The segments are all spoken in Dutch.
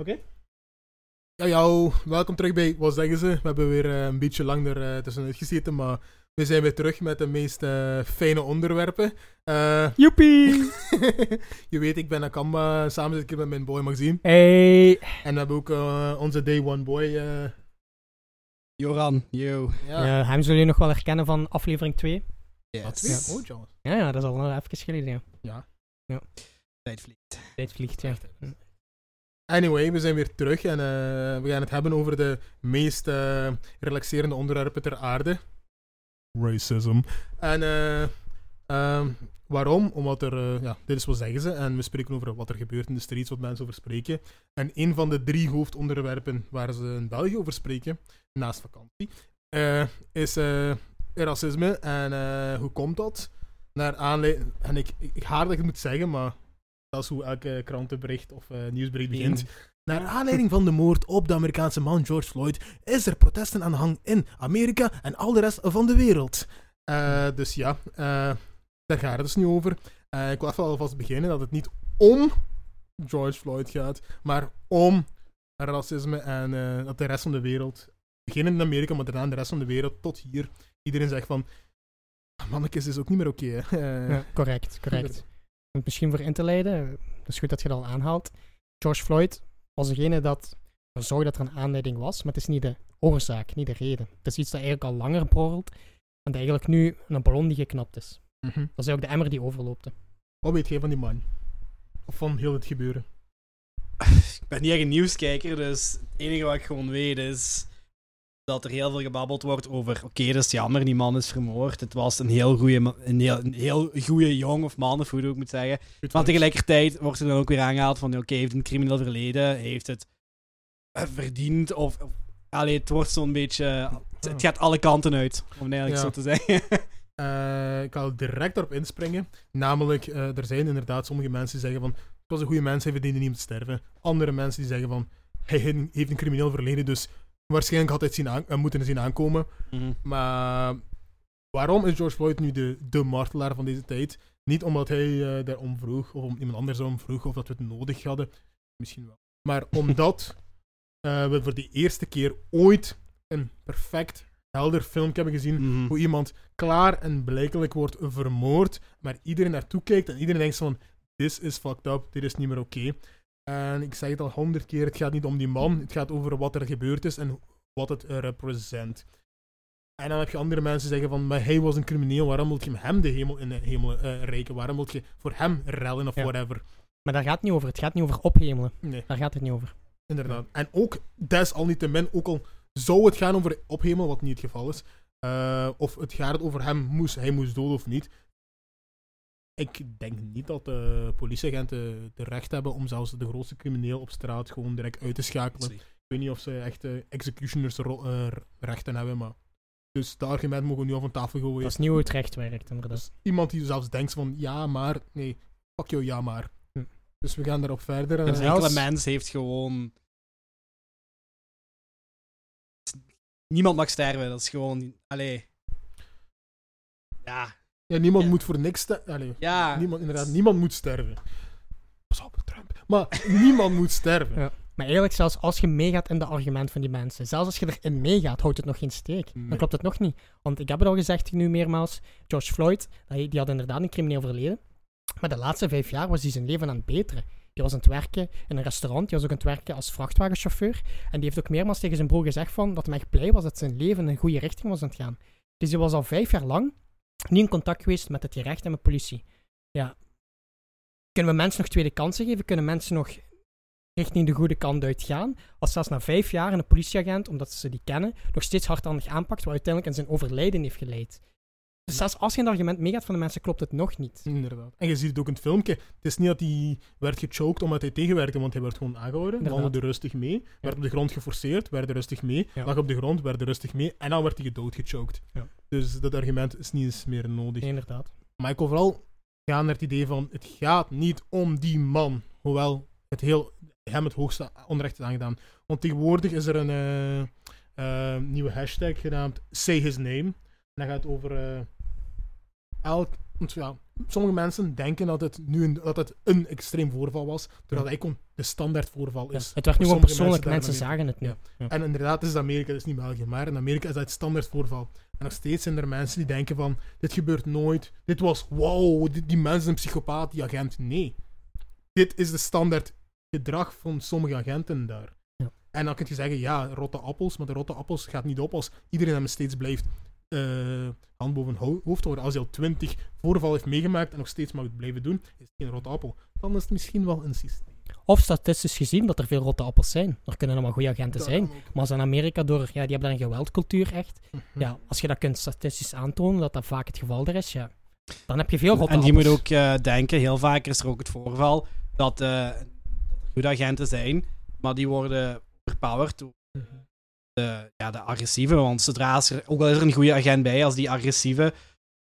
Oké. Ja, jou, welkom terug bij Wat zeggen ze? We hebben weer eh, een beetje lang er uh, tussenuit gezeten, maar we zijn weer terug met de meest eh, fijne onderwerpen. Uh, Joepie! je weet, ik ben Akamba, samen zit ik hier met mijn boy Maxime. Hey! En we hebben ook onze day one boy... Joran, yo. Ja. ja. hem zullen jullie nog wel herkennen van aflevering 2. Yes. Ja. Oh, John. Ja, ja, dat is al nog even geleden, ja. Ja. ja. Tijd vliegt. Tijd vliegt, ja. Anyway, we zijn weer terug en uh, we gaan het hebben over de meest uh, relaxerende onderwerpen ter aarde. Racism. En uh, waarom? Omdat er, ja, dit is wat zeggen ze. En we spreken over wat er gebeurt in de streets, wat mensen over spreken. En een van de drie hoofdonderwerpen waar ze in België over spreken, naast vakantie, is racisme. En hoe komt dat? Naar aanleiding. En ik, ik, ik haat dat ik het moet zeggen, maar dat is hoe elke krantenbericht of uh, nieuwsbericht begint. Naar aanleiding van de moord op de Amerikaanse man George Floyd is er protesten aan de hang in Amerika en al de rest van de wereld. Uh, dus ja, uh, daar gaat het dus nu over. ik wil even alvast beginnen dat het niet om George Floyd gaat, maar om racisme en dat de rest van de wereld, beginnen in Amerika, maar daarna de rest van de wereld tot hier, iedereen zegt van, mannetjes is ook niet meer oké. Okay, ja, correct, correct misschien voor in te leiden, het is goed dat je dat al aanhaalt. George Floyd was degene dat zorgde dat er een aanleiding was, maar het is niet de oorzaak, niet de reden. Het is iets dat eigenlijk al langer borrelt en dat eigenlijk nu een ballon die geknapt is. Mm -hmm. Dat is ook de emmer die overloopt. Wat weet jij van die man? Of van heel het gebeuren? Ik ben niet echt een nieuwskijker, dus het enige wat ik gewoon weet is dat er heel veel gebabbeld wordt over. Oké, okay, dat is jammer, die man is vermoord. Het was een heel goede, een heel, een heel goede jong of man, of hoe ik moet zeggen. maar tegelijkertijd wordt er dan ook weer aangehaald van: oké, okay, heeft een crimineel verleden, heeft het eh, verdiend. Of, of allee, het wordt zo'n beetje. Het, gaat alle kanten uit, om het eigenlijk zo te zeggen. Uh, ik ga direct erop inspringen. Namelijk, uh, er zijn inderdaad sommige mensen die zeggen van... Het was een goede mens, hij verdiende niet om te sterven. Andere mensen die zeggen van... Hij heeft een crimineel verleden, dus waarschijnlijk had hij het zien aan, uh, moeten zien aankomen. Mm Maar waarom is George Floyd nu de, de martelaar van deze tijd? Niet omdat hij uh, daarom vroeg, of om iemand anders daarom vroeg, of dat we het nodig hadden. Misschien wel. Maar omdat uh, we voor de eerste keer ooit een perfect, helder filmpje hebben gezien. Mm -hmm. Hoe iemand klaar en blijkelijk wordt vermoord. Maar iedereen naartoe kijkt en iedereen denkt van: This is fucked up, dit is niet meer oké. Okay. En ik zeg het al honderd keer, het gaat niet om die man, het gaat over wat er gebeurd is en wat het represent. En dan heb je andere mensen zeggen van, maar hij was een crimineel, waarom moet je hem de hemel in de hemel uh, reiken? Waarom moet je voor hem rellen of whatever? Maar daar gaat het niet over, het gaat niet over ophemelen. Nee. Daar gaat het niet over. Inderdaad. En ook, desalniettemin, ook al zou het gaan over ophemelen, wat niet het geval is, uh, of het gaat over hem, moest, hij moest dood of niet, ik denk niet dat de politieagenten de recht hebben om zelfs de grootste crimineel op straat gewoon direct uit te schakelen. Ik weet niet of ze echt uh, executioners uh, rechten hebben, maar... Dus de argument mogen nu op een tafel gooien. Dat is niet hoe het recht werkt, inderdaad. Dus iemand die zelfs denkt van, ja maar, nee, fuck jou, ja maar. Hm. Dus we gaan daarop verder. Een enkele mens heeft gewoon... Niemand mag sterven, dat is gewoon... Allee... Ja, ja, niemand moet voor niks sterven. Ja. Niemand, inderdaad, niemand moet sterven. Pas op, Trump. Maar niemand moet sterven. Ja. Maar eerlijk, zelfs als je meegaat in de argument van die mensen, zelfs als je erin meegaat, houdt het nog geen steek. Dan klopt het nog niet. Want ik heb het al gezegd nu meermaals, George Floyd, die had inderdaad een crimineel verleden. Maar de laatste vijf jaar was hij zijn leven aan het beteren. Die was aan het werken in een restaurant, die was ook aan het werken als vrachtwagenchauffeur. En die heeft ook meermaals tegen zijn broer gezegd van, dat hij echt blij was dat zijn leven in een goede richting was aan het gaan. Dus hij was al vijf jaar lang niet in contact geweest met het gerecht en met politie. Ja. Kunnen we mensen nog tweede kansen geven? Kunnen mensen nog richting de goede kant uitgaan? Als zelfs na vijf jaar een politieagent, omdat ze die kennen, nog steeds hardhandig aanpakt, wat uiteindelijk in zijn overlijden heeft geleid. Dus zelfs als je een argument meegaat van de mensen, klopt het nog niet. Inderdaad. En je ziet het ook in het filmpje. Het is niet dat hij werd gechoked omdat hij tegenwerkte, want hij werd gewoon aangehouden. Wandelde rustig mee. Werd op de grond geforceerd, werd rustig mee. Lag op de grond, werd rustig mee. En dan werd hij gedoodgechoked. Ja. Dus dat argument is niet eens meer nodig. Inderdaad. Maar ik vooral gaan naar het idee van, het gaat niet om die man. Hoewel het heel, hem het hoogste onrecht is aangedaan. Want tegenwoordig is er een uh, uh, nieuwe hashtag genaamd Say His Name. En dat gaat over... Uh, elk ja, sommige mensen denken dat het nu een, dat het een extreem voorval was, terwijl het eigenlijk de standaard voorval Ja, is. het werd nu sommige persoonlijk, mensen zagen het nu. Ja. Ja. En inderdaad, is het Amerika, dat is niet België, maar in Amerika is dat het standaard voorval. En nog steeds zijn er mensen die denken van, dit gebeurt nooit, dit was, wow, die, die mensen zijn psychopaat, die agent. Nee. Dit is de standaard gedrag van sommige agenten daar. Ja. En dan kun je zeggen, ja, rotte appels, maar de rotte appels gaat niet op als iedereen hem steeds blijft eh, hand boven ho- hoofd houden. Als hij al twintig voorval heeft meegemaakt en nog steeds mag het blijven doen, is het geen rotte appel. Dan is het misschien wel een systeem. Of statistisch gezien dat er veel rotte appels zijn. Er kunnen allemaal goede agenten Dat zijn. Maar als in Amerika door, ja, die hebben daar een geweldcultuur echt. Mhm. Ja, als je dat kunt statistisch aantonen, dat dat vaak het geval er is, ja. Dan heb je veel rotte En je appels. moet ook eh, denken, heel vaak is er ook het voorval dat eh goede agenten zijn, maar die worden overpowered door Mhm. De, ja, de agressieve. Want zodra is er, ook al is er een goede agent bij, als die agressieve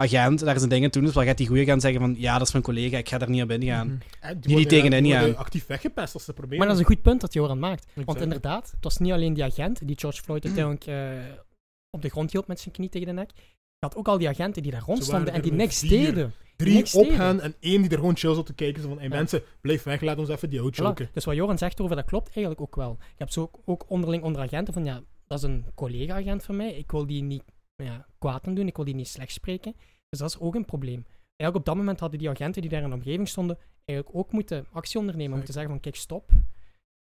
agent daar zijn dingen doen is, dan gaat die goede agent zeggen van ja, dat is mijn collega, ik ga daar niet aan binnen gaan. Mhm. En Die worden- tegenin die niet worden aan. actief weggepest als ze proberen. Maar dat is een goed punt dat Joran maakt. Want Exact. inderdaad, het was niet alleen die agent die George Floyd uiteindelijk eh, op de grond hield met zijn knie tegen de nek. Je had ook al die agenten die daar rondstonden en die niks vier. deden. Drie niks op hen en één die er gewoon chill zat te kijken. Zo van, hey, Ja. mensen, blijf weg, laat ons even die Voilà. outchoken. Dus wat Joran zegt over dat klopt eigenlijk ook wel. Je hebt zo ook, ook onderling onder agenten van ja, dat is een collega-agent van mij. Ik wil die niet ja, kwaad aan doen, ik wil die niet slecht spreken. Dus dat is ook een probleem. Eigenlijk op dat moment hadden die agenten die daar in de omgeving stonden, eigenlijk ook moeten actie ondernemen. Om te zeggen van kijk, stop.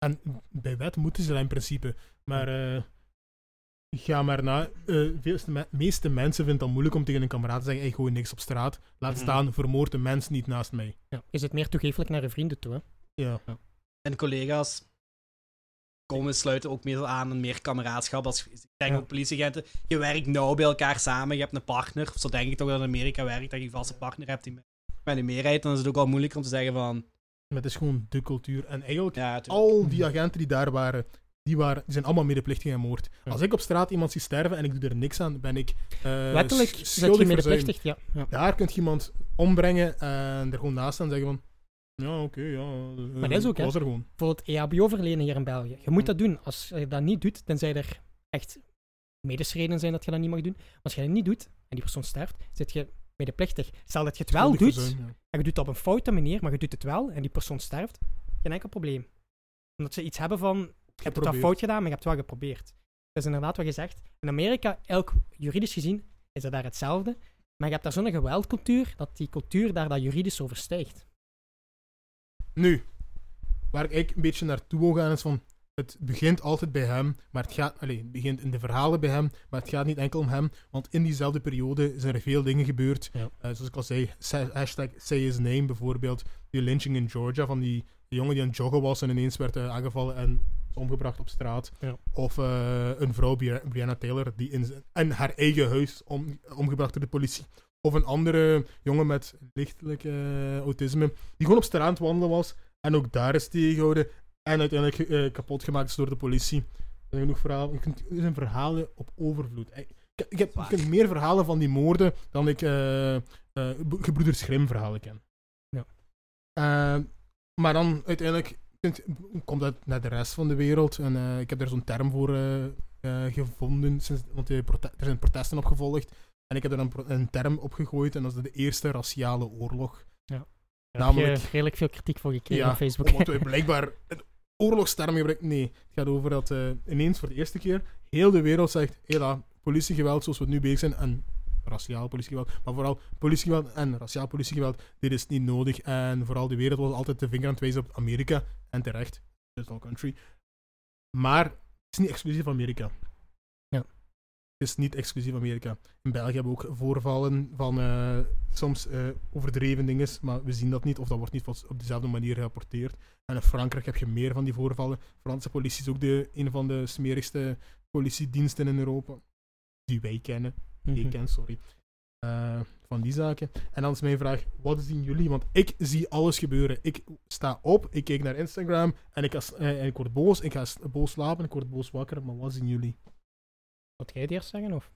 En bij wet moeten ze dat in principe. Maar eh, ga maar na. eh, De me- meeste mensen vinden het dan moeilijk om tegen een kameraad te zeggen: hey, gooi niks op straat. Laat Mhm. staan, vermoord de mens niet naast mij. Ja, je zit meer toegeeflijk naar je vrienden toe. Hè? Ja. En collega's komen sluiten ook meestal aan een meer kameraadschap. Als, ik denk Ja. ook politieagenten, je werkt nauw bij elkaar samen, je hebt een partner. Zo denk ik toch dat in Amerika werkt, dat je een vaste partner hebt die met, met een meerderheid. Dan is het ook wel moeilijker om te zeggen van... Maar het is gewoon de cultuur. En eigenlijk, Ja, al die agenten die daar waren, die, waren, die zijn allemaal medeplichtig aan moord. Ja. Als ik op straat iemand zie sterven en ik doe er niks aan, ben ik eh Letterlijk je schuldig verzuim. medeplichtig. Ja, ja. Daar kun je iemand ombrengen en er gewoon naast staan en zeggen van... Ja, oké, ja. eh, Maar dat is ook, hè. was er gewoon. Bijvoorbeeld EHBO verlenen hier in België. Je moet dat doen. Als je dat niet doet, tenzij er echt medisredenen zijn dat je dat niet mag doen. Maar als je dat niet doet en die persoon sterft, zit je medeplichtig. Stel dat je het wel doet, ja. en je doet het op een foute manier, maar je doet het wel en die persoon sterft, geen enkel probleem. Omdat ze iets hebben van, je hebt het wel fout gedaan, maar je hebt het wel geprobeerd. Dat is inderdaad wat je zegt. In Amerika, elk juridisch gezien, is dat daar hetzelfde. Maar je hebt daar zo'n geweldcultuur, dat die cultuur daar dat juridisch overstijgt. Nu, waar ik een beetje naartoe wil gaan is van... Het begint altijd bij hem, maar het gaat... Allee, het begint in de verhalen bij hem, maar het gaat niet enkel om hem. Want in diezelfde periode zijn er veel dingen gebeurd. Ja. Eh, zoals ik al zei, hashtag say his name bijvoorbeeld. Die lynching in Georgia van die jongen die aan het joggen was en ineens werd eh, aangevallen en omgebracht op straat. Ja. Of eh, een vrouw, Bri- Brianna Taylor, die in haar eigen huis om, omgebracht door de politie. Of een andere jongen met lichtelijk eh, autisme, die gewoon op straat aan het wandelen was en ook daar is tegengehouden en uiteindelijk eh, kapot gemaakt is door de politie. Er zijn genoeg verhalen. Er zijn verhalen op overvloed. Ik, ik, ik heb ik ken meer verhalen van die moorden dan ik eh eh, gebroeders Grimm verhalen ken. Ja. Eh, maar dan uiteindelijk kunt- komt dat naar de rest van de wereld. En eh, ik heb daar zo'n term voor eh, eh, gevonden, sinds, want er zijn protesten opgevolgd. En ik heb er een, term op gegooid en dat is de eerste raciale oorlog. Daar Namelijk- heb je redelijk veel kritiek voor gekregen Ja, op Facebook. Omdat we blijkbaar een oorlogsterm gebruiken. Nee, het gaat over dat eh, ineens voor de eerste keer heel de wereld zegt: hela, politiegeweld zoals we nu bezig zijn en raciaal politiegeweld, maar vooral politiegeweld en raciaal politiegeweld, dit is niet nodig. En vooral de wereld was altijd de vinger aan het wijzen op Amerika en terecht, third world country. Maar het is niet exclusief Amerika. Is niet exclusief Amerika. In België hebben we ook voorvallen van eh, soms eh, overdreven dingen, maar we zien dat niet of dat wordt niet op dezelfde manier gerapporteerd. En in Frankrijk heb je meer van die voorvallen. Franse politie is ook de, een van de smerigste politiediensten in Europa. Die wij kennen. Die ik Mhm. ken, sorry. Eh, van die zaken. En dan is mijn vraag, wat zien jullie? Want ik zie alles gebeuren. Ik sta op, ik kijk naar Instagram en ik, en ik word boos. Ik ga boos slapen, ik word boos wakker. Maar wat zien jullie? Wat jij het eerst zeggen? Of?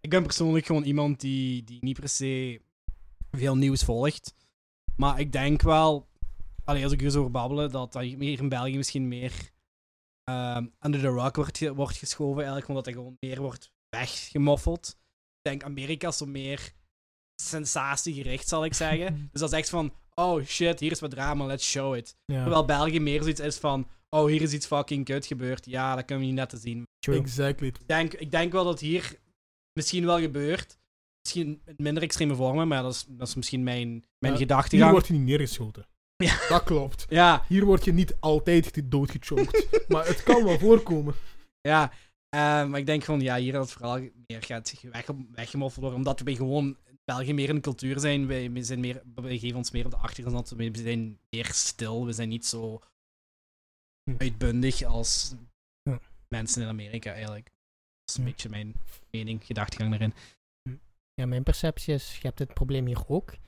Ik ben persoonlijk gewoon iemand die, die niet per se veel nieuws volgt. Maar ik denk wel, allee, als ik er zo over babbelen, dat hier in België misschien meer ehm under the rug wordt, wordt geschoven. Eigenlijk omdat dat gewoon meer wordt weggemoffeld. Ik denk Amerika is zo meer sensatiegericht, zal ik zeggen. Dus dat is echt van, oh shit, hier is wat drama, let's show it. Ja. Terwijl België meer zoiets is van, oh, hier is iets fucking kut gebeurd. Ja, dat kunnen we niet net te zien. True. Exactly. Ik denk, ik denk wel dat hier misschien wel gebeurt. Misschien in minder extreme vormen, maar dat is, dat is misschien mijn, mijn Ja, Hier gedachtegang. wordt je niet neergeschoten. Ja. Dat klopt. Ja, Hier word je niet altijd doodgechoked. maar het kan wel voorkomen. ja. Eh, maar ik denk gewoon, ja, hier dat het vooral meer gaat weg, weggemoffeld worden. Omdat we gewoon in België meer een cultuur zijn. Wij, we, zijn meer, we geven ons meer op de achtergrond. We zijn meer stil. We zijn niet zo. Uitbundig als Ja. mensen in Amerika eigenlijk. Dat is een Hm. beetje mijn mening, gedachtegang daarin. Ja, mijn perceptie is, je hebt dit probleem hier ook, maar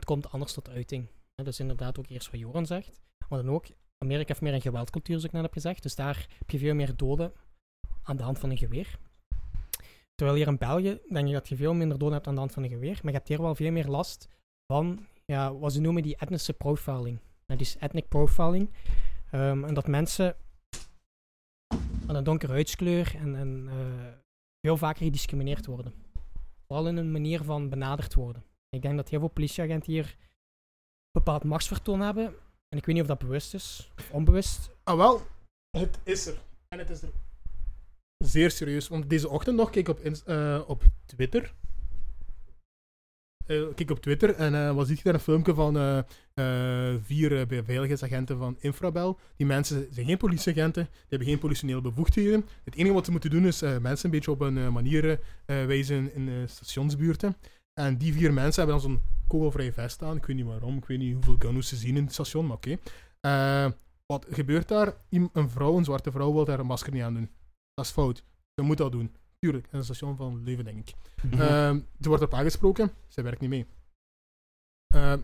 het komt anders tot uiting. Ja, dat is inderdaad ook eerst wat Joran zegt. Maar dan ook, Amerika heeft meer een geweldcultuur, zoals ik net heb gezegd. Dus daar heb je veel meer doden aan de hand van een geweer. Terwijl hier in België denk je dat je veel minder doden hebt aan de hand van een geweer. Maar je hebt hier wel veel meer last van, ja, wat ze noemen die etnische profiling. Dat is ethnic profiling. Ehm, en dat mensen van een donkere huidskleur en, en eh, veel vaker gediscrimineerd worden. Vooral in een manier van benaderd worden. Ik denk dat heel veel politieagenten hier bepaald machtsvertoon hebben. En ik weet niet of dat bewust is of onbewust. Ah wel, het is er. En het is er zeer serieus. Want deze ochtend nog keek ik op, eh, op Twitter. Eh, keek op Twitter en eh was ik daar een filmpje van eh, vier beveiligingsagenten van Infrabel. Die mensen zijn geen politieagenten, die hebben geen politionele bevoegdheden. Het enige wat ze moeten doen is mensen een beetje op een manier wijzen in stationsbuurten. En die vier mensen hebben dan zo'n kogelvrij vest aan. Ik weet niet waarom, ik weet niet hoeveel gunno's ze zien in het station, maar oké. Wat gebeurt daar? Een vrouw, een zwarte vrouw, wil daar een masker niet aan doen. Dat is fout. Ze moet dat doen. Tuurlijk, in een station van Leven, denk ik. Ehm, ze wordt op aangesproken, ze werkt niet mee. Ehm,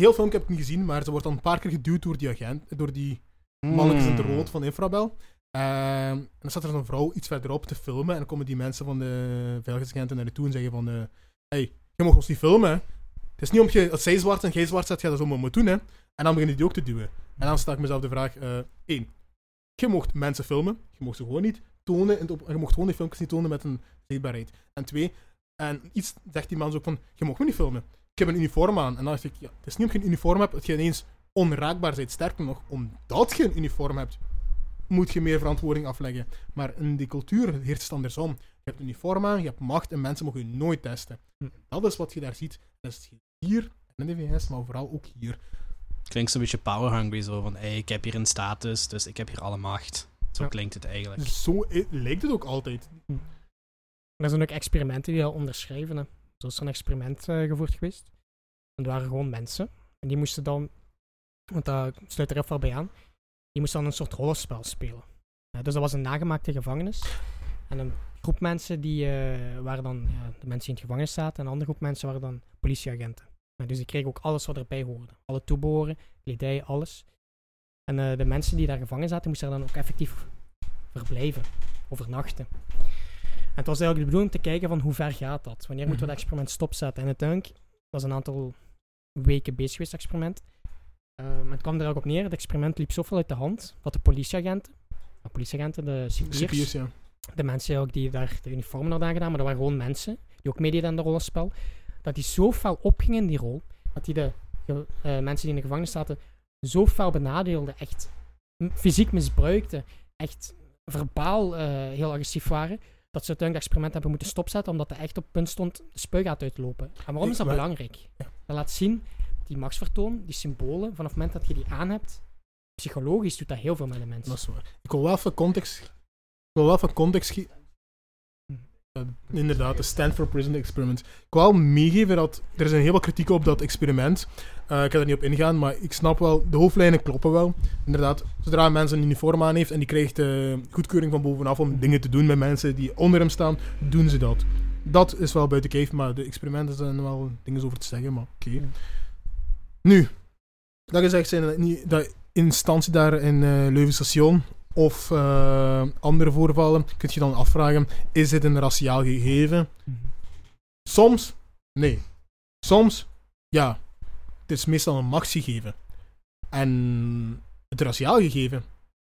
heel filmpje heb ik niet gezien, maar ze wordt dan een paar keer geduwd door die agent, door die mannetjes in het Hmm. rood van Infrabel. Ehm, en dan staat er een vrouw iets verderop te filmen en dan komen die mensen van de veiligheidsagenten naar je toe en zeggen van, eh hey, je mag ons niet filmen. hè. Het is niet om je, als zij zwart en jij zwart zet, ga je dat zo maar moeten doen. Hè. En dan beginnen die ook te duwen. En dan sta ik mezelf de vraag, eh één, je mocht mensen filmen, je mocht ze gewoon niet tonen, in je mocht gewoon die filmpjes niet tonen met een zichtbaarheid. En twee, en iets zegt die man zo ook van, je mag me niet filmen. Ik heb een uniform aan. En dan dacht ik, ja, het is niet omdat je een uniform hebt dat je ineens onraakbaar bent. Sterker nog, omdat je een uniform hebt, moet je meer verantwoording afleggen. Maar in die cultuur heerst het andersom. Je hebt een uniform aan, je hebt macht en mensen mogen je nooit testen. Hm. Dat is wat je daar ziet. Dat is hier in de VS, maar vooral ook hier. Klinkt zo'n beetje power hungry, zo van, hey, ik heb hier een status, dus ik heb hier alle macht. Zo Ja. klinkt het eigenlijk. Zo i- lijkt het ook altijd. Er zijn ook experimenten die dat onderschrijven. Hè. Zo is er een experiment eh, gevoerd geweest. En er waren gewoon mensen. En die moesten dan, want dat sluit er even wel bij aan, die moesten dan een soort rollenspel spelen. Ja, dus dat was een nagemaakte gevangenis. En een groep mensen die eh, waren dan ja, de mensen die in het gevangenis zaten. En een andere groep mensen waren dan politieagenten. Ja, dus die kregen ook alles wat erbij hoorde. Alle toebehoren, kledij, alles. En eh, de mensen die daar gevangen zaten, moesten daar dan ook effectief verblijven, overnachten. En het was eigenlijk de bedoeling om te kijken van hoe ver gaat dat? Wanneer moeten we dat experiment stopzetten? En uiteindelijk was een aantal weken bezig geweest, het experiment. Ehm, het kwam er ook op neer, het experiment liep zoveel uit de hand, dat de politieagenten, de politieagenten, de cipiers, CPS, ja. de mensen ook die daar de uniformen hadden aangedaan, maar dat waren gewoon mensen die ook meededen aan de rollenspel, dat die zo fel opgingen in die rol, dat die de eh, mensen die in de gevangenis zaten zo fel benadeelden, echt fysiek misbruikten, echt verbaal eh, heel agressief waren, dat ze uiteindelijk het experiment hebben moeten stopzetten, omdat het echt op het punt stond de spuigaat uit te lopen. En waarom is dat maar- belangrijk? Ja. Dat laat zien, die machtsvertoon, die symbolen, vanaf het moment dat je die aan hebt, psychologisch doet dat heel veel met de mensen. Dat is waar. Ik wil wel even context. Ik wil wel even context geven. inderdaad, de Stanford Prison Experiment. Ik wil meegeven dat er zijn heel veel kritiek op dat experiment. Eh, ik ga er niet op ingaan, maar ik snap wel, de hoofdlijnen kloppen wel. Inderdaad, zodra een mens een uniform aan heeft en die krijgt eh, goedkeuring van bovenaf om dingen te doen met mensen die onder hem staan, doen ze dat. Dat is wel buiten kijf, maar de experimenten zijn wel dingen over te zeggen, maar oké. Nu, dat gezegd zijn dat niet dat instantie daar in eh Leuven Station of eh, andere voorvallen, kun je dan afvragen, is dit een raciaal gegeven? Mhm. Soms, nee. Soms, ja. Het is meestal een machtsgegeven. En het raciaal gegeven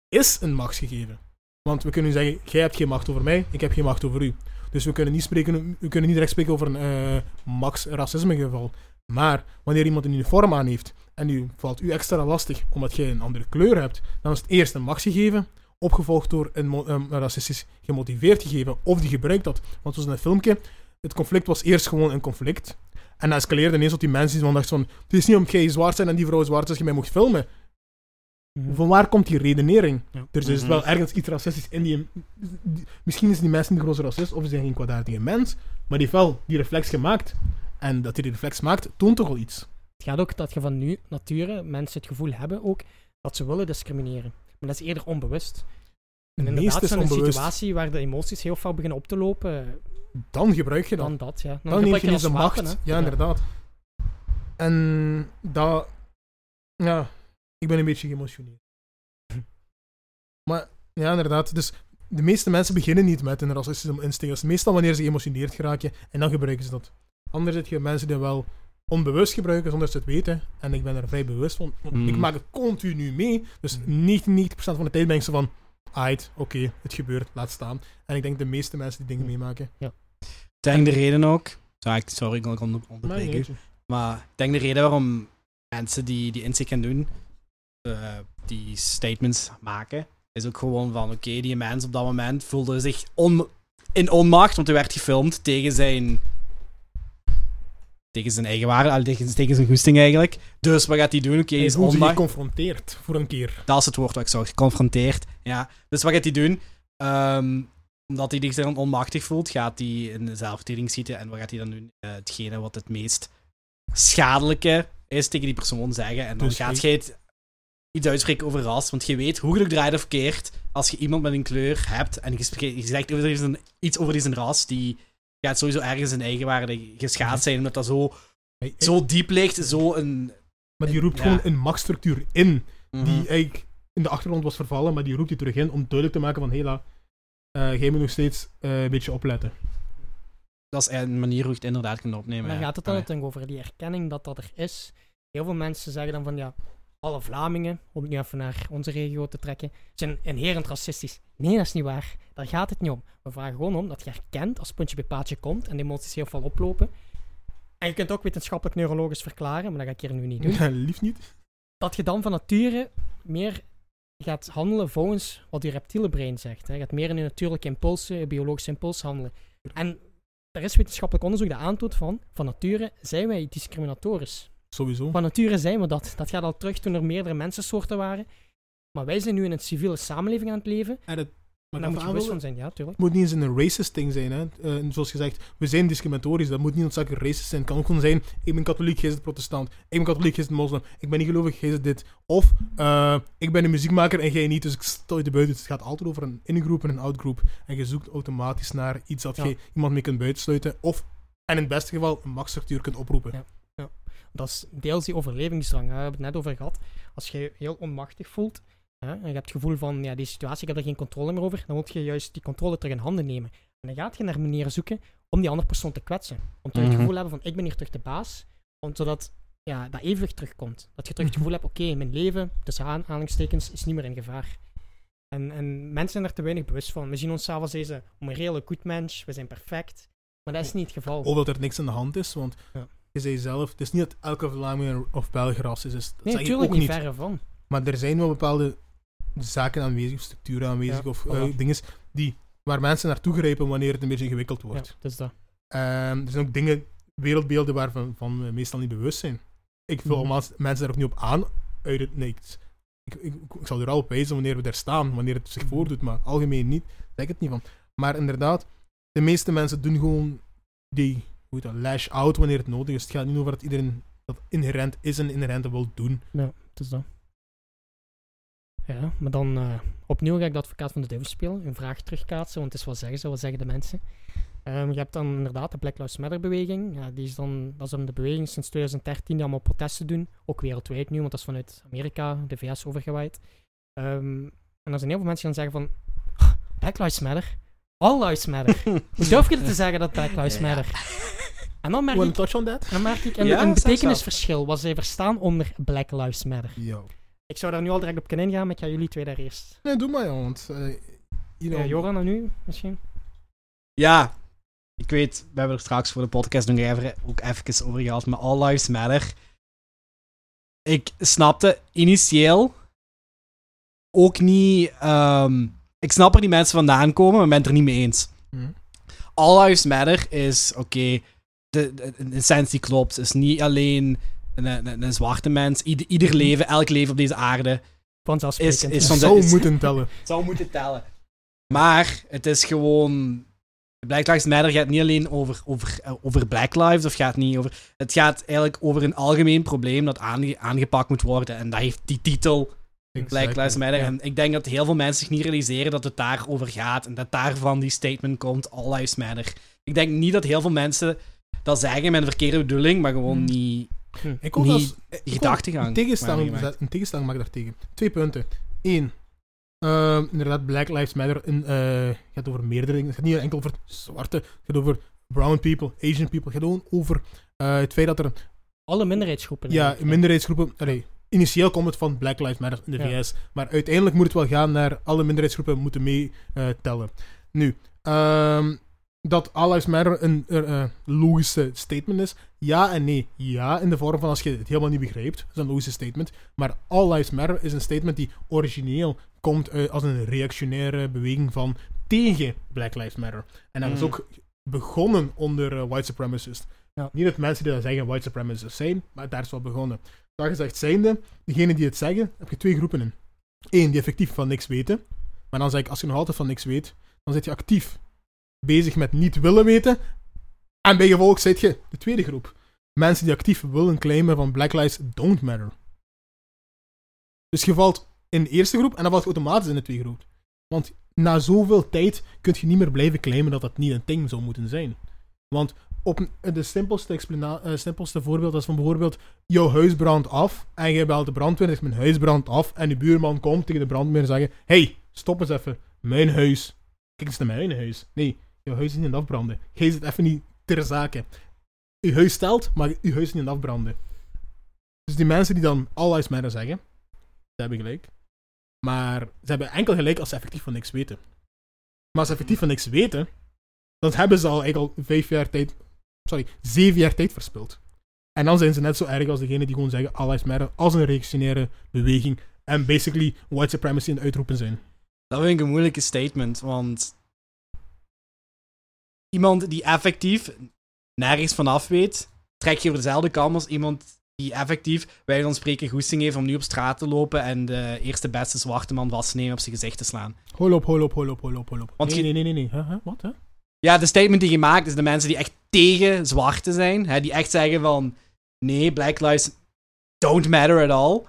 is een machtsgegeven. Want we kunnen zeggen, jij hebt geen macht over mij, ik heb geen macht over u. Dus we kunnen niet, spreken, we kunnen niet direct spreken over een eh, max racisme geval. Maar wanneer iemand een uniform aan heeft en nu valt u extra lastig omdat jij een andere kleur hebt, dan is het eerst een max gegeven, opgevolgd door een, racistisch gemotiveerd gegeven, of die gebruikt dat. Want zoals in een filmpje, het conflict was eerst gewoon een conflict. En dat escaleerde ineens tot die mensen die van dachten van, het is niet omdat jij zwart bent en die vrouw zwart is, dat je mij mocht filmen. Mhm. Van waar komt die redenering? Ja. Er is Mhm. wel ergens iets racistisch in die, die- Misschien is die mensen niet de grootste racist, of ze zijn geen kwaadaardige mens, maar die heeft wel die reflex gemaakt. En dat hij die reflex maakt, toont toch al iets. Het gaat ook dat je van nu, nature, mensen het gevoel hebben ook dat ze willen discrimineren. Maar dat is eerder onbewust. En inderdaad, is onbewust. situatie waar de emoties heel veel beginnen op te lopen, Dan gebruik je dat. dan dat, ja. Dan neem gebruik je de macht. wapen, ja, inderdaad. En dat... Ja, ik ben een beetje geëmotioneerd. Maar, ja, inderdaad. Dus de meeste mensen beginnen niet met een racistische instinct. Dat is meestal wanneer ze geëmotioneerd geraken. En dan gebruiken ze dat. Anders heb je mensen die wel onbewust gebruiken zonder ze het weten. En ik ben er vrij bewust van. Want Mm. ik maak het continu mee. Dus 99% van de tijd ben ik zo van... Ait, oké, het gebeurt, laat staan. En ik denk de meeste mensen die dingen meemaken. Ik denk de reden ook. Sorry, ik- ik kon onder, Maar onderbreken. Maar ik denk de reden waarom mensen die, die inzicht gaan doen, eh, die statements maken, is ook gewoon van, oké, die mens op dat moment voelde zich on, in onmacht, want hij werd gefilmd tegen zijn tegen zijn eigen waarde, tegen, tegen zijn goesting eigenlijk. Dus wat gaat hij doen? Oké, is onmacht. geconfronteerd voor een keer. Dat is het woord wat ik zag. Geconfronteerd. Ja. Dus wat gaat hij doen? Ehm, omdat hij zich dan onmachtig voelt, gaat hij in de zelfverdediging schieten. En wat gaat hij dan doen? Eh, hetgene wat het meest schadelijke is tegen die persoon zeggen. En dan Dus gaat hij- jij het iets uitspreken over ras. Want je weet hoe het draait of keert. Als je iemand met een kleur hebt en je, spreekt- je zegt over iets over die zijn ras, die gaat sowieso ergens zijn eigenwaarde geschaad zijn. Omdat dat zo, zo diep ligt. Zo een. maar die roept gewoon een machtsstructuur in. Mhm. Die eigenlijk in de achtergrond was vervallen, maar die roept die terug in om duidelijk te maken van hela, eh jij moet nog steeds eh, een beetje opletten. Dat is een manier hoe je het inderdaad kunt opnemen. Maar ja. gaat het dan natuurlijk over die erkenning dat dat er is. Heel veel mensen zeggen dan van ja, alle Vlamingen, om het nu even naar onze regio te trekken, zijn inherent racistisch. Nee, dat is niet waar. Daar gaat het niet om. We vragen gewoon om dat je erkent als puntje bij paadje komt en de emoties heel veel oplopen. En je kunt ook wetenschappelijk neurologisch verklaren, maar dat ga ik hier nu niet doen. Lief niet. dat je dan van nature meer gaat handelen volgens wat je reptiele brein zegt. Hè. Je gaat meer in je natuurlijke impulsen, je biologische impuls handelen. En er is wetenschappelijk onderzoek dat aantoont van, van nature zijn wij discriminatorisch. Sowieso. Van nature zijn we dat. Dat gaat al terug toen er meerdere mensensoorten waren. Maar wij zijn nu in een civiele samenleving aan het leven. En het, maar daar moet je bewust van zijn, ja, tuurlijk. Het moet niet eens een racist ding zijn. Hè. En zoals gezegd, we zijn discriminatorisch. Dat moet niet noodzakelijk racist zijn. Het kan ook gewoon zijn, ik ben katholiek, jij bent protestant. Ik ben katholiek, jij bent moslim. Ik ben niet gelovig, jij bent dit. Of, eh, ik ben een muziekmaker en jij niet, dus ik stel je de buiten. Het gaat altijd over een in-groep en een out-groep. En je zoekt automatisch naar iets dat Ja. je iemand mee kunt buitensluiten. Of, en in het beste geval, een machtsstructuur kunt oproepen. Ja. Dat is deels die overlevingsdrang. Hè. We hebben het net over gehad. Als je je heel onmachtig voelt hè, en je hebt het gevoel van ja, die situatie, ik heb er geen controle meer over, dan moet je juist die controle terug in handen nemen. En dan gaat je naar manieren zoeken om die andere persoon te kwetsen. Om terug het Mhm. gevoel te hebben van ik ben hier terug de baas. Om, zodat ja, dat evenwicht terugkomt. Dat je terug het gevoel hebt, oké, mijn leven, tussen aanhalingstekens, is niet meer in gevaar. En, en mensen zijn er te weinig bewust van. We zien ons zelfs deze om een hele goed mens, we zijn perfect. Maar dat is niet het geval. Dat er niks aan de hand is, want Ja. Je zei zelf, het is niet dat elke Vlaming of Belg ras is. Dus dat nee, natuurlijk ook niet, verre van. Maar er zijn wel bepaalde zaken aanwezig, of structuren aanwezig, Ja, of voilà. eh, dingen die, waar mensen naartoe grijpen wanneer het een beetje ingewikkeld Ja, wordt. dus dat. Ehm, er zijn ook dingen, wereldbeelden waarvan van we meestal niet bewust zijn. Ik vul allemaal mensen daar ook niet op aan. Uit het niks. Ik, ik, ik zal er al op wijzen wanneer we daar staan, wanneer het zich Mhm. voordoet, maar algemeen niet. Daar denk ik het niet van. Maar inderdaad, de meeste mensen doen gewoon die dat, lash out wanneer het nodig is. Het gaat niet over dat iedereen dat inherent is en inherent wil doen. Dus dat. Ja, maar dan eh, opnieuw ga ik de advocaat van de duivel spelen. Een vraag terugkaatsen, want het is wat zeggen ze, wat zeggen de mensen. Ehm, je hebt dan inderdaad de Black Lives Matter beweging. Ja, die is dan, dat is dan de beweging sinds 2013 die allemaal protesten doen. Ook wereldwijd nu, want dat is vanuit Amerika, de VS overgewaaid. Ehm, en dan zijn heel veel mensen die gaan zeggen van... "Ah, Black Lives Matter? All Lives Matter. Hoe durf je te zeggen dat Black Lives. Matter? En dan merk ik, touch on that? dan merk ik een, Ja, een zelfs wel. betekenisverschil wat zij verstaan onder Black Lives Matter. Yo. Ik zou daar nu al direct op kunnen ingaan, maar ik ga jullie twee daar eerst. Nee, doe maar, joh, want... eh, you know, Ja, Joran en nu misschien? Ja, ik weet, we hebben er straks voor de podcast nog even, ook even over gehad, maar All Lives Matter. Ik snapte initieel ook niet. ehm, ik snap er die mensen vandaan komen, maar ik ben het er niet mee eens. Mhm. All Lives Matter is, oké, de, de, in essentie klopt. Het is niet alleen een, een, een zwarte mens. Ieder, ieder leven, elk leven op deze aarde is, is van de, zou moeten tellen. zou moeten tellen. Maar het is gewoon. Black Lives Matter gaat niet alleen over, over, eh, over Black Lives, of gaat niet over. Het gaat eigenlijk over een algemeen probleem dat aange- aangepakt moet worden. En dat heeft die titel Black Lives Matter. En ik denk dat heel veel mensen zich niet realiseren dat het daarover gaat. En dat daarvan die statement komt: All Lives Matter. Ik denk niet dat heel veel mensen dat zeggen met een verkeerde bedoeling, maar gewoon Hmm. niet Ik wil Niet als- gedachtegang. Een tegenstelling, een tegenstelling maak ik daartegen. Twee punten. Eén. ehm, inderdaad, Black Lives Matter in, eh, gaat over meerdere dingen. Het gaat niet enkel over zwarte. Het gaat over brown people, Asian people. Het gaat gewoon over eh, het feit dat er Alle minderheidsgroepen. ja, eigenlijk, minderheidsgroepen... Allee, initieel komt het van Black Lives Matter in de Ja. VS. Maar uiteindelijk moet het wel gaan naar alle minderheidsgroepen moeten meetellen. nu, ehm, dat All Lives Matter een eh, eh, logische statement is. Ja en nee. Ja, in de vorm van als je het helemaal niet begrijpt. Dat is een logische statement. Maar All Lives Matter is een statement die origineel komt uit als een reactionaire beweging van tegen Black Lives Matter. En dat is Mm. ook begonnen onder eh, white supremacists. Ja. Niet dat mensen die dat zeggen white supremacists zijn, maar daar is wel begonnen. Dat gezegd zijnde, degenen die het zeggen, heb je twee groepen in. Eén, die effectief van niks weten. Maar dan zeg ik, als je nog altijd van niks weet, dan zit je actief bezig met niet willen weten. En bij gevolg zit je de tweede groep. Mensen die actief willen claimen van Black Lives don't matter. Dus je valt in de eerste groep en dan valt je automatisch in de tweede groep. Want na zoveel tijd kun je niet meer blijven claimen dat dat niet een ding zou moeten zijn. Want op de simpelste, eh, simpelste voorbeeld is van bijvoorbeeld jouw huis brandt af en jij belt de brandweer zegt mijn huis brandt af en de buurman komt tegen de brandweer en zegt hey, stop eens even, mijn huis. Kijk eens naar mijn huis. Nee, jouw huis is niet aan het afbranden. Jij zit even niet ter zake. Uw huis stelt, maar uw huis is niet aan het afbranden. Dus die mensen die dan all lives matter zeggen, ze hebben gelijk. Maar ze hebben enkel gelijk als ze effectief van niks weten. Maar als ze effectief van niks weten, dan hebben ze al eigenlijk al vijf jaar tijd, sorry, zeven jaar tijd verspild. En dan zijn ze net zo erg als degene die gewoon zeggen all lives matter als een reactionaire beweging en basically white supremacy in het uitroepen zijn. Dat vind ik een moeilijke statement, want iemand die effectief nergens vanaf weet, trek je over dezelfde kam als iemand die effectief, wij van spreken, goesting heeft om nu op straat te lopen en de eerste beste zwarte man vast te nemen op zijn gezicht te slaan. Hol op, hol op, hol op, hol op, hol op. Want nee, nee, nee, nee, nee. Huh, huh? Wat, hè? Ja, de statement die je maakt is de mensen die echt tegen zwarte zijn, hè, die echt zeggen van nee, Black Lives don't matter at all.